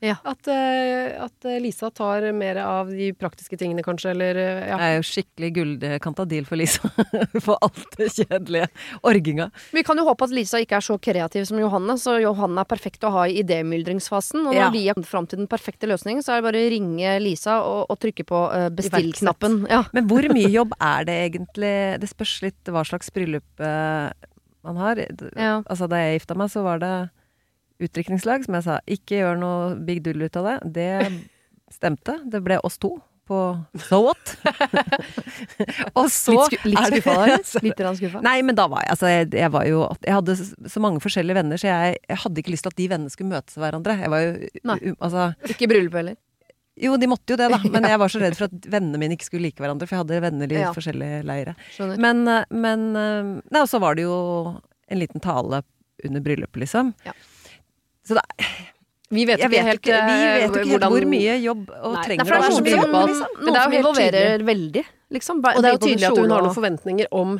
Ja. At, eh, at eh, Lisa tar mer av de praktiske tingene, kanskje, eller eh, ja. Det er jo skikkelig gullkantadil for Lisa. [LAUGHS] for alt det kjedelige. Orginga. Vi kan jo håpe at Lisa ikke er så kreativ som Johanne, så Johanne er perfekt å ha i idémyldringsfasen. Og når Ja. vi er fram til den perfekte løsningen, så er det bare å ringe Lisa og, og trykke på bestill-knappen. Ja. Men hvor mye jobb er det egentlig? Det spørs litt hva slags bryllup man har. Altså, da jeg gifta meg, så var det utdrikningslag, som jeg sa. Ikke gjør noe big dull ut av det. Det stemte. Det ble oss to på So What? [LAUGHS] og så Litt, sku, litt skuffa eller? Litt skuffa? Nei, men da var jeg altså Jeg, jeg var jo Jeg hadde så mange forskjellige venner, så jeg, jeg hadde ikke lyst til at de vennene skulle møtes hverandre. Jeg var jo Nei. Altså Ikke i bryllupet heller. Jo, de måtte jo det, da. Men [LAUGHS] jeg var så redd for at vennene mine ikke skulle like hverandre, for jeg hadde venner i Ja. forskjellige leire. Skjønner. Men, eh, men eh, Nei, og så var det jo en liten tale under bryllupet, liksom. Ja. Så da, Vi vet ikke vet helt ikke, vi eh, vet ikke helt hvordan- hvor mye jobb og Nei, trenger er det er så mye som, jobb, liksom, Men det er som jo involverer veldig, liksom. Og det er jo tydelig at hun har noen forventninger om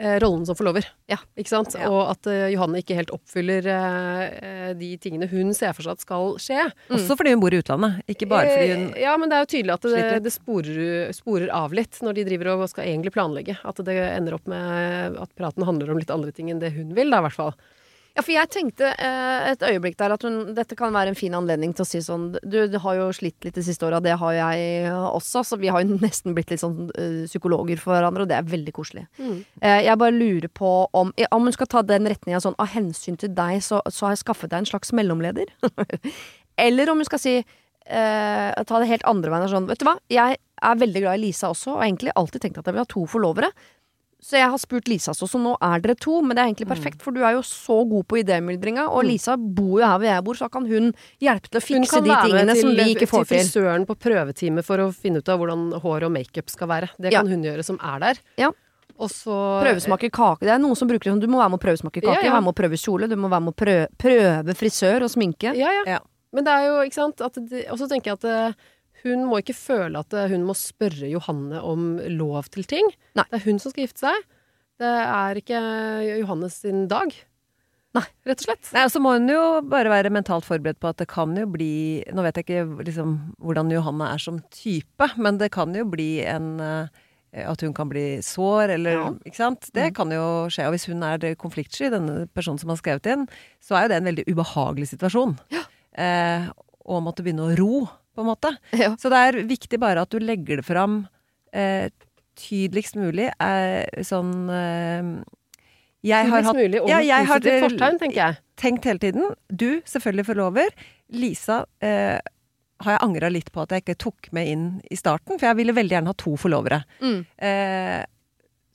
eh, rollen som forlover. Ja. Ikke sant? Ja. Og at eh, Johanne ikke helt oppfyller eh, de tingene hun ser for seg at skal skje. Også fordi hun bor i utlandet, ikke bare fordi hun Eh, Ja, men det er jo tydelig at det, det sporer, sporer av litt når de driver og skal egentlig planlegge. At det ender opp med at praten handler om litt andre ting enn det hun vil, da i hvert fall. Ja, for jeg tenkte eh, et øyeblikk der at hun, dette kan være en fin anledning til å si sånn Du, du har jo slitt litt de siste åra, det har jeg også, så vi har jo [LAUGHS] nesten blitt litt sånn eh, psykologer for hverandre, og det er veldig koselig. Eh, jeg bare lurer på om Om hun skal ta den retninga sånn av hensyn til deg, så, så har jeg skaffet deg en slags mellomleder. [LAUGHS] Eller om hun skal si eh, Ta det helt andre veien. og Sånn, vet du hva, jeg er veldig glad i Lisa også, og har egentlig alltid tenkt at jeg vil ha to forlovere. Så jeg har spurt Lisa så, så nå er dere to. Men det er egentlig perfekt, for du er jo så god på idémyldringa. Og Lisa bor jo her hvor jeg bor, så kan hun hjelpe til å fikse de tingene til, som vi ikke får til til. frisøren på prøvetime for å finne ut av hvordan hår og makeup skal være. Det Ja. kan hun gjøre som er der. Ja. Og så Prøvesmake kake. Det er noen som bruker det sånn. Du må være med å prøvesmake kake, Ja, ja. være med å prøve kjole, du må være med å prøve, prøve frisør og sminke. Ja, ja. Men det er jo, ikke sant Og så tenker jeg at eh, hun må ikke føle at eh, hun må spørre Johanne om lov til ting. Nei. Det er hun som skal gifte seg. Det er ikke Johannes sin dag. Nei. Rett og slett. Nei, og så må hun jo bare være mentalt forberedt på at det kan jo bli Nå vet jeg ikke liksom hvordan Johanne er som type, men det kan jo bli en eh, At hun kan bli sår, eller Ja. Ikke sant? Det kan jo skje. Og hvis hun er konfliktsky, denne personen som har skrevet inn, så er jo det en veldig ubehagelig situasjon. Eh, og måtte begynne å ro, på en måte. Ja. Så det er viktig bare at du legger det fram eh, tydeligst mulig. Eh, sånn eh, Jeg har hatt mulig og Ja, jeg har- fortegn, tenker jeg. tenkt hele tiden. Du, selvfølgelig forlover. Lisa eh, har jeg angra litt på at jeg ikke tok med inn i starten, for jeg ville veldig gjerne ha to forlovere. Mm. Eh,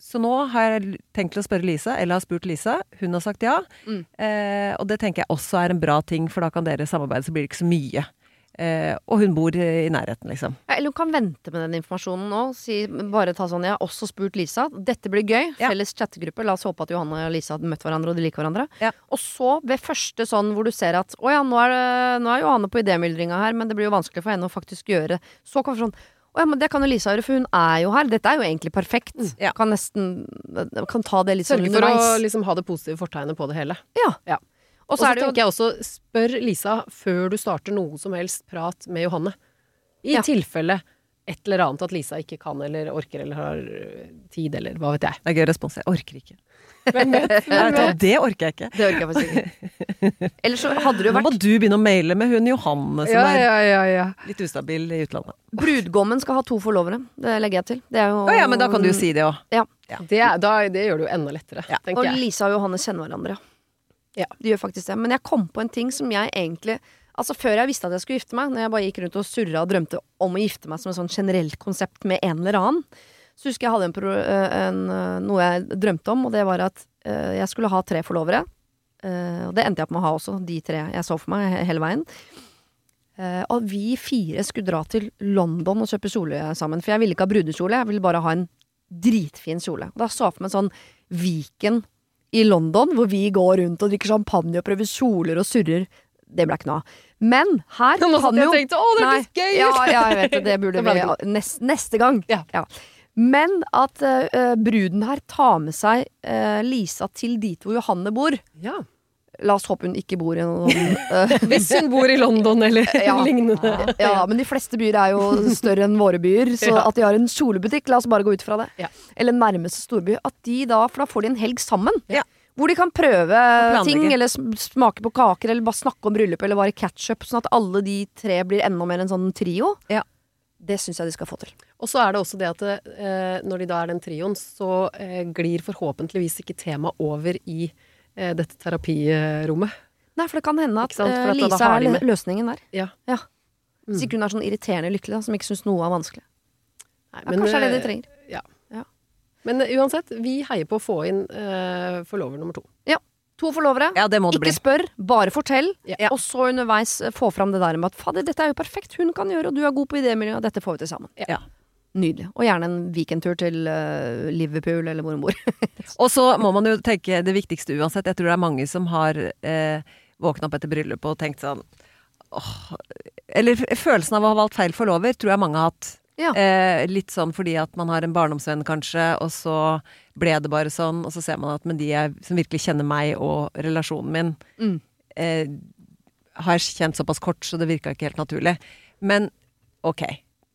så nå har jeg tenkt å spørre Lisa, eller har spurt Lisa. Hun har sagt ja. Mm. Eh, og det tenker jeg også er en bra ting, for da kan dere samarbeide, så blir det ikke så mye. Eh, og hun bor i nærheten, liksom. Ja, Eller hun kan vente med den informasjonen nå. Si, bare ta sånn, Jeg har også spurt Lisa. Dette blir gøy. Ja. Felles chattegruppe. La oss håpe at Johanne og Lisa har møtt hverandre og de liker hverandre. Ja. Og så, ved første sånn hvor du ser at å ja, nå er, det, nå er Johanne på idémyldringa her, men det blir jo vanskelig for henne å faktisk gjøre Så kan vi sånn å ja, men det kan jo Lisa gjøre, for hun er jo her. Dette er jo egentlig perfekt. Ja. Kan nesten Kan ta det litt sånn Sørge for å liksom ha det positive fortegnet på det hele. Ja. Ja. Og så er tenker jeg også, spør Lisa før du starter noe som helst prat med Johanne. I Ja. tilfelle et eller annet at Lisa ikke kan eller orker eller har øh, tid eller hva vet jeg. Det er gøy respons. Jeg orker ikke. Hvem vet? [LAUGHS] Jeg vet det orker jeg ikke. Det orker jeg faktisk ikke. [LAUGHS] Eller så hadde det jo Nå må du begynne å maile med hun Johanne som Ja, er ja, ja, ja. litt ustabil i utlandet. Brudgommen skal ha to forlovere. Det legger jeg til. Det er jo ja, men da kan du jo si det òg. Ja. Det, er, da, det gjør det jo enda lettere, Ja. tenker Og. Lisa og Johanne kjenner hverandre, Ja. De gjør faktisk det. Men jeg kom på en ting som jeg egentlig Altså Før jeg visste at jeg skulle gifte meg, når jeg bare gikk rundt og surra og drømte om å gifte meg som et sånn generelt konsept med en eller annen, så husker jeg hadde en, pro, eh, en, eh, noe jeg drømte om, og det var at eh, jeg skulle ha tre forlovere. Og det endte jeg opp med å ha også, de tre jeg så for meg hele veien. Og vi fire skulle dra til London og kjøpe kjole sammen. For jeg ville ikke ha brudekjole, jeg ville bare ha en dritfin kjole. Da så jeg for meg sånn Viken i London, hvor vi går rundt og drikker champagne og prøver kjoler og surrer. Det ble ikke noe av. Men her kan jo Jeg tenkte å, det er litt gøy! Ja, ja, jeg vet det. Det burde [LAUGHS] Det vi nest, neste gang. Ja. Men at uh, bruden her tar med seg uh, Lisa til dit hvor Johanne bor. Ja. La oss håpe hun ikke bor i noen [LAUGHS] eh, Hvis hun bor i London eller [LAUGHS] Ja. lignende. Ja, men de fleste byer er jo større enn våre byer, så at de har en kjolebutikk, la oss bare gå ut fra det. Ja. Eller nærmeste storby. At de da, for da får de en helg sammen. Ja. Hvor de kan prøve ting, eller smake på kaker, eller bare snakke om bryllup, eller bare catch-up. Sånn at alle de tre blir enda mer en sånn trio. Ja. Det syns jeg de skal få til. Og så er det også det at eh, når de da er den trioen, så eh, glir forhåpentligvis ikke temaet over i dette terapirommet. Nei, for det kan hende at, sant? Eh, at Lisa er løsningen der. Ja. Hvis ikke hun er sånn irriterende lykkelig, da, som ikke syns noe er vanskelig. Nei, Ja, kanskje er det de eh, trenger. Men eh, uansett, vi heier på å få inn eh, forlover nummer to. Ja. To forlovere. Ja, det må det Ikke bli. spør, bare fortell. Ja. Og så underveis eh, få fram det der med at fader, dette er jo perfekt, hun kan gjøre, og du er god på idémiljøet, og dette får vi til sammen. Ja. Nydelig. Og gjerne en weekendtur til uh, Liverpool eller hvor hun bor. Og så må man jo tenke det viktigste uansett. Jeg tror det er mange som har eh, våkna opp etter bryllupet og tenkt sånn åh, Eller følelsen av å ha valgt feil forlover tror jeg mange har hatt. Ja. Eh, litt sånn fordi at man har en barndomsvenn, kanskje, og så ble det bare sånn, og så ser man at men de jeg, som virkelig kjenner meg og relasjonen min, Mm. eh, har jeg kjent såpass kort, så det virka ikke helt naturlig. Men ok,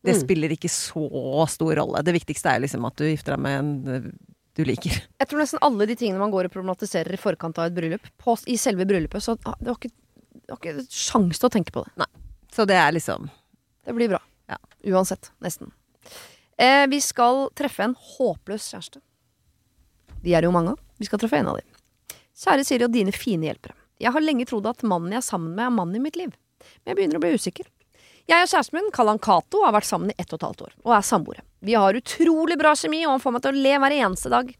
det Mm. spiller ikke så stor rolle. Det viktigste er liksom at du gifter deg med en eh, du liker. Jeg tror nesten alle de tingene man går og problematiserer i forkant av et bryllup, på, i selve bryllupet, så ah, det var ikke, det var ikke sjans til å tenke på det. Så det er liksom Det blir bra. Ja. Uansett. Nesten. Eh, vi skal treffe en håpløs kjæreste. De er jo mange av. Vi skal treffe en av dem. Kjære Siri og dine fine hjelpere. Jeg har lenge trodd at mannen jeg er sammen med, er mannen i mitt liv. Men jeg begynner å bli usikker. Jeg og kjæresten min, kall han Cato, har vært sammen i ett og et halvt år, og er samboere. Vi har utrolig bra kjemi, og han får meg til å le hver eneste dag.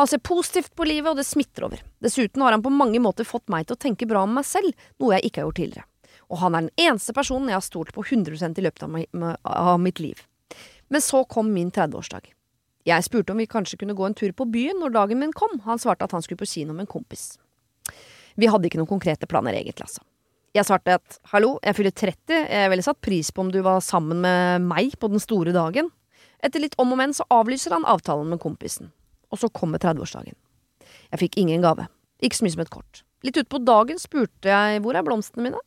Han ser positivt på livet, og det smitter over. Dessuten har han på mange måter fått meg til å tenke bra om meg selv, noe jeg ikke har gjort tidligere. Og han er den eneste personen jeg har stolt på 100 i løpet av, mi- av mitt liv. Men så kom min 30-årsdag. Jeg spurte om vi kanskje kunne gå en tur på byen når dagen min kom. Han svarte at han skulle på kino med en kompis. Vi hadde ikke noen konkrete planer egentlig, altså. Jeg svarte at hallo, jeg fyller 30, jeg ville satt pris på om du var sammen med meg på den store dagen. Etter litt om og men så avlyser han avtalen med kompisen. Og så kommer 30-årsdagen. Jeg fikk ingen gave. Ikke så mye som et kort. Litt utpå dagen spurte jeg hvor er blomstene mine?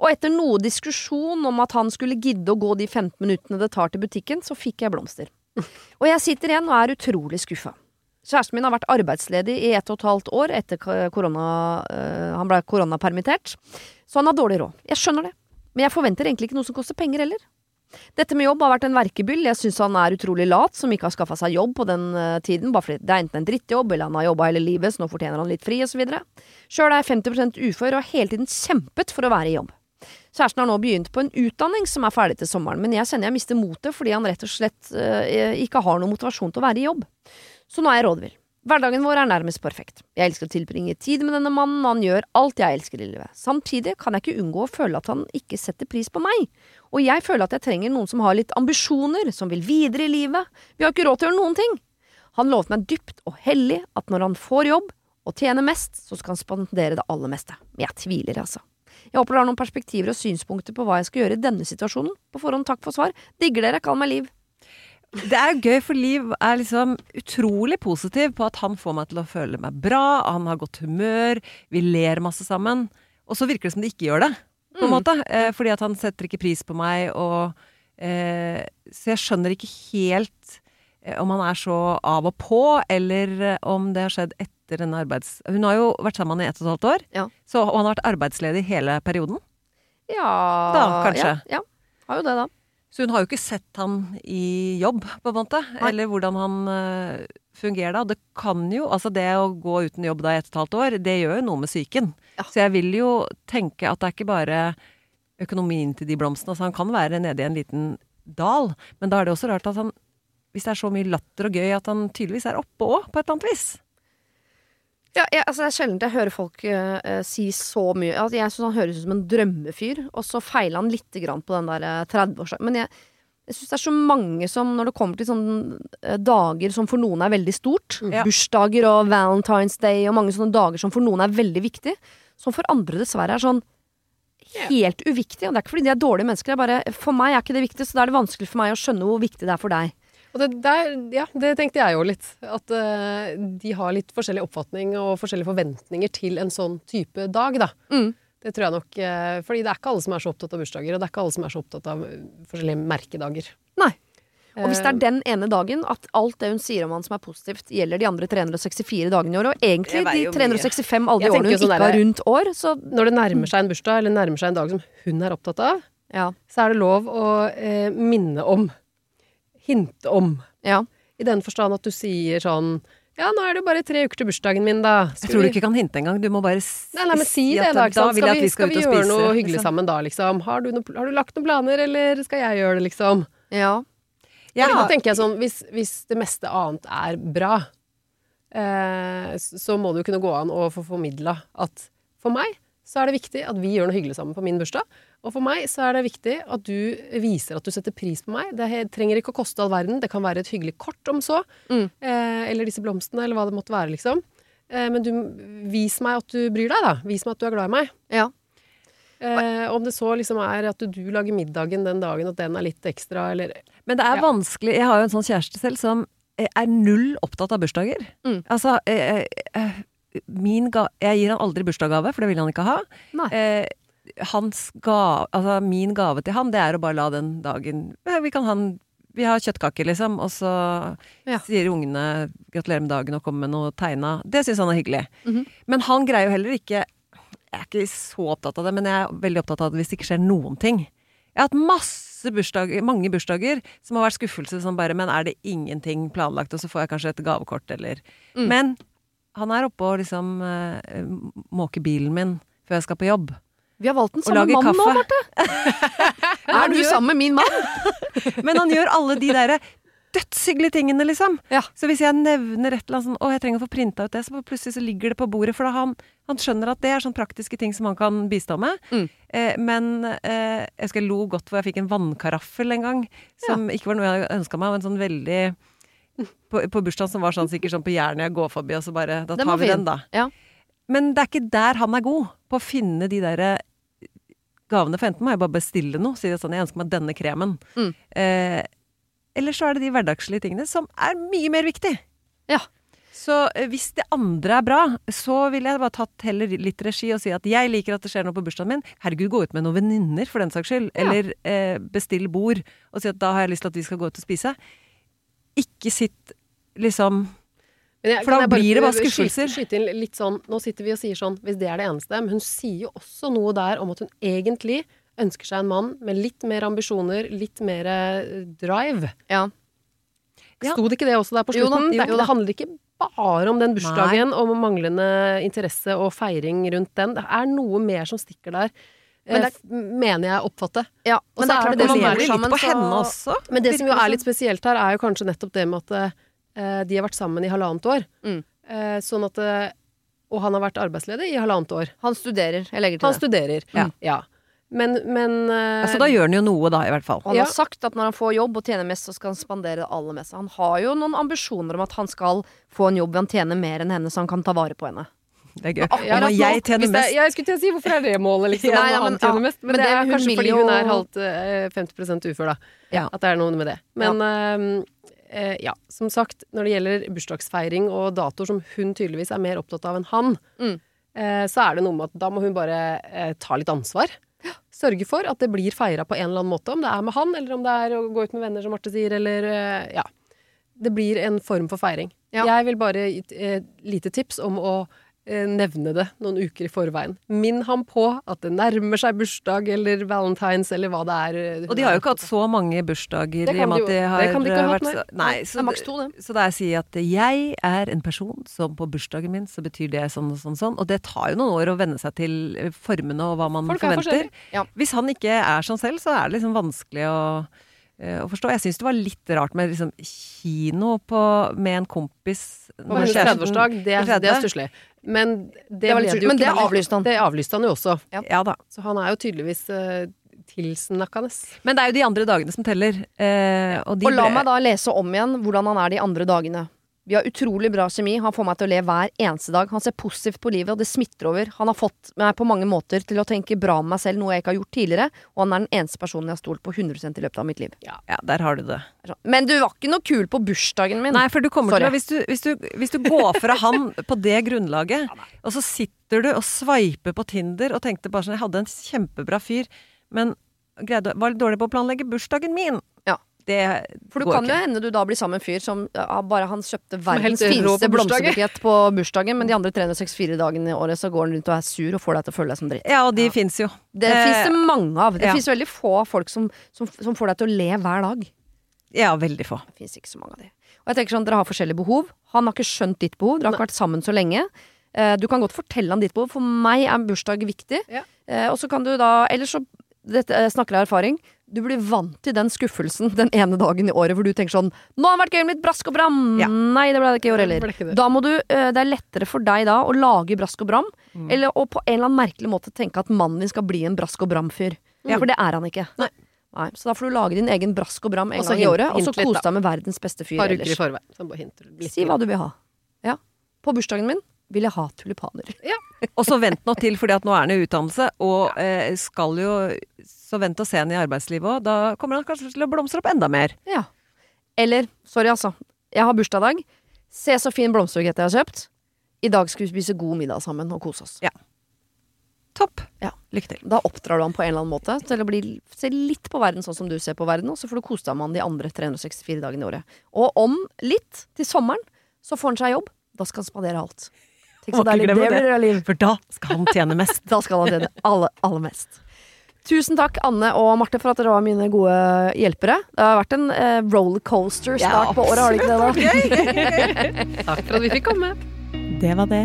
Og etter noe diskusjon om at han skulle gidde å gå de 15 minuttene det tar til butikken, så fikk jeg blomster. Og jeg sitter igjen og er utrolig skuffa. Kjæresten min har vært arbeidsledig i ett og et halvt år etter korona øh, Han ble koronapermittert. Så han har dårlig råd. Jeg skjønner det. Men jeg forventer egentlig ikke noe som koster penger heller. Dette med jobb har vært en verkebyll. Jeg syns han er utrolig lat som ikke har skaffa seg jobb på den øh, tiden, bare fordi det er enten en drittjobb eller han har jobba hele livet, så nå fortjener han litt fri, osv. Sjøl er jeg 50 ufør og har hele tiden kjempet for å være i jobb. Kjæresten har nå begynt på en utdanning som er ferdig til sommeren, men jeg kjenner jeg mister motet fordi han rett og slett øh, ikke har noen motivasjon til å være i jobb. Så nå er jeg rådvill. Hverdagen vår er nærmest perfekt. Jeg elsker å tilbringe tid med denne mannen, og han gjør alt jeg elsker i livet. Samtidig kan jeg ikke unngå å føle at han ikke setter pris på meg. Og jeg føler at jeg trenger noen som har litt ambisjoner, som vil videre i livet. Vi har ikke råd til å gjøre noen ting. Han lovet meg dypt og hellig at når han får jobb og tjener mest, så skal han spandere det aller meste. Men jeg tviler, altså. Jeg håper dere har noen perspektiver og synspunkter på hva jeg skal gjøre i denne situasjonen. På forhånd takk for svar. Digger dere, kall meg Liv. Det er jo gøy, for Liv er liksom utrolig positiv på at han får meg til å føle meg bra, han har godt humør, vi ler masse sammen. Og så virker det som de ikke gjør det, på en Mm. måte. Eh, fordi at han setter ikke pris på meg, og eh, Så jeg skjønner ikke helt eh, om han er så av og på, eller eh, om det har skjedd etter en arbeids... Hun har jo vært sammen i ett og et halvt år, Ja. så og han har vært arbeidsledig hele perioden. Ja Da, kanskje. Ja, ja. Har jo det, da. Så hun har jo ikke sett han i jobb, på en måte. Nei. Eller hvordan han eh, fungerer da. Det kan jo, altså det å gå uten jobb da i ett og et halvt år, det gjør jo noe med psyken. Ja. Så jeg vil jo tenke at det er ikke bare økonomien til de blomstene. Altså han kan være nede i en liten dal, men da er det også rart at han hvis det er så mye latter og gøy, at han tydeligvis er oppe òg, på et eller annet vis. Ja, jeg, altså det er sjelden jeg hører folk eh, eh, si så mye. Altså jeg syns han høres ut som en drømmefyr, og så feiler han lite grann på den der eh, 30-årsdagen. Men jeg, jeg syns det er så mange som, når det kommer til sånne eh, dager som for noen er veldig stort, Ja. bursdager og Valentine's Day og mange sånne dager som for noen er veldig viktig, som for andre dessverre er sånn helt uviktig. Og det er ikke fordi de er dårlige mennesker, det er bare for meg er ikke det viktig, så da er det vanskelig for meg å skjønne hvor viktig det er for deg. Og det der, ja, det tenkte jeg jo litt. At uh, de har litt forskjellig oppfatning og forskjellige forventninger til en sånn type dag, da. Mm. Det tror jeg nok uh, Fordi det er ikke alle som er så opptatt av bursdager, og det er ikke alle som er så opptatt av eh, forskjellige merkedager. Nei. Og hvis det er den ene dagen at alt det hun sier om han som er positivt, gjelder de andre 364 dagene i året, og egentlig de 365 alle de årene hun sånn ikke har rundt år, så Når det nærmer seg en bursdag, eller nærmer seg en dag som hun er opptatt av, ja. så er det lov å eh, minne om. Hinte om. ja. I den forstand at du sier sånn Ja, nå er det jo bare tre uker til bursdagen min, da. Jeg tror du ikke kan hinte engang. Du må bare Nei, nei, men si det, at da. Ikke sant? vil jeg Skal vi, vi skal skal vi gjøre noe hyggelig liksom. sammen da, liksom? Har du, noe, har du lagt noen planer, eller skal jeg gjøre det, liksom? ja. Ja, da tenker jeg sånn, hvis, hvis det meste annet er bra, eh, så må det jo kunne gå an å få formidla at for meg så er det viktig at vi gjør noe hyggelig sammen på min bursdag. Og for meg så er det viktig at du viser at du setter pris på meg. Det trenger ikke å koste all verden. Det kan være et hyggelig kort om så. Mm. Eh, eller disse blomstene, eller hva det måtte være, liksom. Eh, men du, vis meg at du bryr deg, da. Vis meg at du er glad i meg. ja. Eh, om det så liksom er at du lager middagen den dagen, at den er litt ekstra, eller Men det er Ja. vanskelig. Jeg har jo en sånn kjæreste selv som eh, er null opptatt av bursdager. Mm. Altså eh, eh, ga Jeg gir han aldri bursdagsgave, for det vil han ikke ha. Eh, hans ga, altså min gave til han, det er å bare la den dagen eh, Vi kan ha en vi har kjøttkaker, liksom, og så Ja. sier ungene 'gratulerer med dagen' og kommer med noe tegna. Det syns han er hyggelig. Mhm. Men han greier jo heller ikke Jeg er ikke så opptatt av det, men jeg er veldig opptatt av det hvis det ikke skjer noen ting. Jeg har hatt masse bursdager, mange bursdager som har vært skuffelse som bare Men er det ingenting planlagt, og så får jeg kanskje et gavekort, eller Mm. Men han er oppe og liksom eh, måker bilen min før jeg skal på jobb. Vi har valgt den samme mannen nå. Marte! [LAUGHS] Er du sammen med min mann? [LAUGHS] Men han gjør alle de derre dødshyggelige tingene, liksom. Ja. Så hvis jeg nevner et eller annet sånn Å, jeg trenger å få printa ut det, så plutselig så ligger det på bordet. For da han, han skjønner at det er sånn praktiske ting som han kan bistå med. Mm. Eh, men eh, jeg husker jeg lo godt hvor jeg fikk en vannkaraffel en gang. Som ikke var noe jeg ønska meg. Men sånn veldig På, på bursdagen som var sånn sikkert sånn på Jernet jeg går forbi, og så bare Da tar vi fin. den, da. Ja. Men det er ikke der han er god. På å finne de derre gavene. For enten må jeg bare bestille noe, si det sånn, jeg ønsker meg denne kremen. Mm. Eh, eller så er det de hverdagslige tingene som er mye mer viktig. Ja. Så eh, hvis det andre er bra, så ville jeg bare tatt heller litt regi og si at jeg liker at det skjer noe på bursdagen min. Herregud, gå ut med noen venninner, for den saks skyld. Ja. Eller eh, bestill bord og si at da har jeg lyst til at vi skal gå ut og spise. Ikke sitt liksom jeg- For da blir det bare skuffelser. Skyte inn litt sånn, Nå sitter vi og sier sånn, hvis det er det eneste. Men hun sier jo også noe der om at hun egentlig ønsker seg en mann med litt mer ambisjoner, litt mer eh, drive. Ja. Ja. Sto det ikke det også der på Jo da, slutten? jo det handler ikke bare om den bursdagen, om manglende interesse og feiring rundt den. Det er noe mer som stikker der. Men eh, det mener jeg å oppfatte. ja. Men det er klart det det, man lever er litt på så- henne også. Men det som jo er litt spesielt her, er jo kanskje nettopp det med at uh, de har vært sammen i halvannet år. Mm. Uh, sånn at uh, Og han har vært arbeidsledig i halvannet år. Han studerer. Jeg legger til Han det. studerer. Ja. ja. Men, men eh, Altså, da gjør han jo noe, da, i hvert fall. Han Ja. har sagt at når han får jobb og tjener mest, så skal han spandere det aller meste. Han har jo noen ambisjoner om at han skal få en jobb hvor han tjener mer enn henne, så han kan ta vare på henne. Det er gøy. Ja, når jeg tjener mest Jeg skulle til å si hvorfor er det målet, liksom? Ja, ja, han men- tjener ja. mest. Men, Men det det- er kanskje fordi hun er halvt eh, 50 ufør, da. At det er noe med det. Men eh, eh, ja, som sagt, når det gjelder bursdagsfeiring og datoer som hun tydeligvis er mer opptatt av enn han, Mm. eh, så er det noe med at da må hun bare eh, ta litt ansvar. Sørge for at det blir feira på en eller annen måte, om det er med han, eller om det er å gå ut med venner, som Marte sier, eller eh, ja. Det blir en form for feiring. Ja. Jeg vil bare gi et eh, lite tips om å eh, nevne det noen uker i forveien. Minn ham på at det nærmer seg bursdag eller valentines eller hva det er. eh, Og de har jo ikke hatt så mange bursdager Det i kan og med at de har det kan de ikke ha hatt, mer nei. så Nei, så, maks to, det. så da jeg sier at jeg er en person som på bursdagen min, så betyr det sånn og sånn sånn. Og det tar jo noen år å venne seg til eh, formene og hva man Folk er forventer. Ja. Hvis han ikke er sånn selv, så er det liksom vanskelig å eh, å forstå. Jeg syns det var litt rart med liksom kino på, med en kompis På hennes 30-årsdag, det, er- det er stusslig. Men det, Det litt jo Men det avlyste han. Det avlyste han jo også. Ja da. Så han er jo tydeligvis uh, tilsnakkende. Men det er jo de andre dagene som teller. Uh, og de Og la ble- meg da lese om igjen hvordan han er de andre dagene. Vi har utrolig bra kjemi. Han får meg til å le hver eneste dag. Han ser positivt på livet, og det smitter over. Han har fått meg på mange måter til å tenke bra om meg selv, noe jeg ikke har gjort tidligere. Og han er den eneste personen jeg har stolt på 100% i løpet av mitt liv. Ja, der har du det. Men du var ikke noe kul på bursdagen min. Nei, for du kommer Sorry. til å hvis du, hvis, du, hvis du går fra han på det grunnlaget, [LAUGHS] og så sitter du og sveiper på Tinder og tenkte bare sånn Jeg hadde en kjempebra fyr, men greide, var litt dårlig på å planlegge bursdagen min. Ja. Det For det kan jo hende du da blir sammen med en fyr som ja, bare han kjøpte er verdens fineste blomsterbukett på bursdagen, men de andre 364 dagene i året så går han rundt og er sur og får deg til å føle deg som dritt. Ja, og de fins jo. Det det fins det mange av. Det ja. fins veldig få folk som, som, som får deg til å le hver dag. Ja, veldig få. Det fins ikke så mange av de. Og jeg tenker sånn, Dere har forskjellige behov. Han har ikke skjønt ditt behov. Dere har ikke vært sammen så lenge. Eh, du kan godt fortelle han ditt behov. For meg er bursdag viktig. Ja. Eh, og så kan du da Ellers så dette, eh, snakker jeg av erfaring. Du blir vant til den skuffelsen den ene dagen i året hvor du tenker sånn 'Nå har det vært gøy med litt brask og bram!' Ja. Nei, det ble det ikke i år heller. Da må du, eh, det er lettere for deg da å lage brask og bram, Mm. eller å på en eller annen merkelig måte tenke at mannen din skal bli en brask og bram-fyr. Ja. For det er han ikke. Nei. Nei, så da får du lage din egen brask og bram en Også gang i hint- året, og så kose deg med verdens beste fyr ellers. Si hva du vil ha. Ja. På bursdagen min vil jeg ha tulipaner. [LAUGHS] Og så vent nå til, fordi at nå er han i utdannelse, og eh, skal jo Så vent og se han i arbeidslivet òg. Da kommer han kanskje til å blomstre opp enda mer. Ja. Eller, sorry altså, jeg har bursdag i dag. Se så fin blomsterbukett jeg har kjøpt. I dag skal vi spise god middag sammen og kose oss. Topp. Ja. Lykke til. Da oppdrar du han på en eller annen måte til å bli, se litt på verden sånn som du ser på verden, og så får du kose deg med han de andre 364 dagene i året. Og om litt, til sommeren, så får han seg jobb. Da skal han spandere alt. Tenk så deilig det blir, Liv. For da skal han tjene mest. [LAUGHS] Da skal han tjene aller, aller mest. Tusen takk, Anne og Marte, for at dere var mine gode hjelpere. Det har vært en eh, rollercoaster start Ja, på året, har det ikke det? da? [LAUGHS] Takk for at vi fikk komme. Det var det.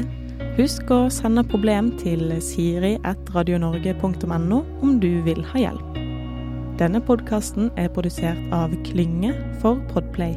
Husk å sende problem til siri.radionorge.no om du vil ha hjelp. Denne podkasten er produsert av Klynge for Podplay.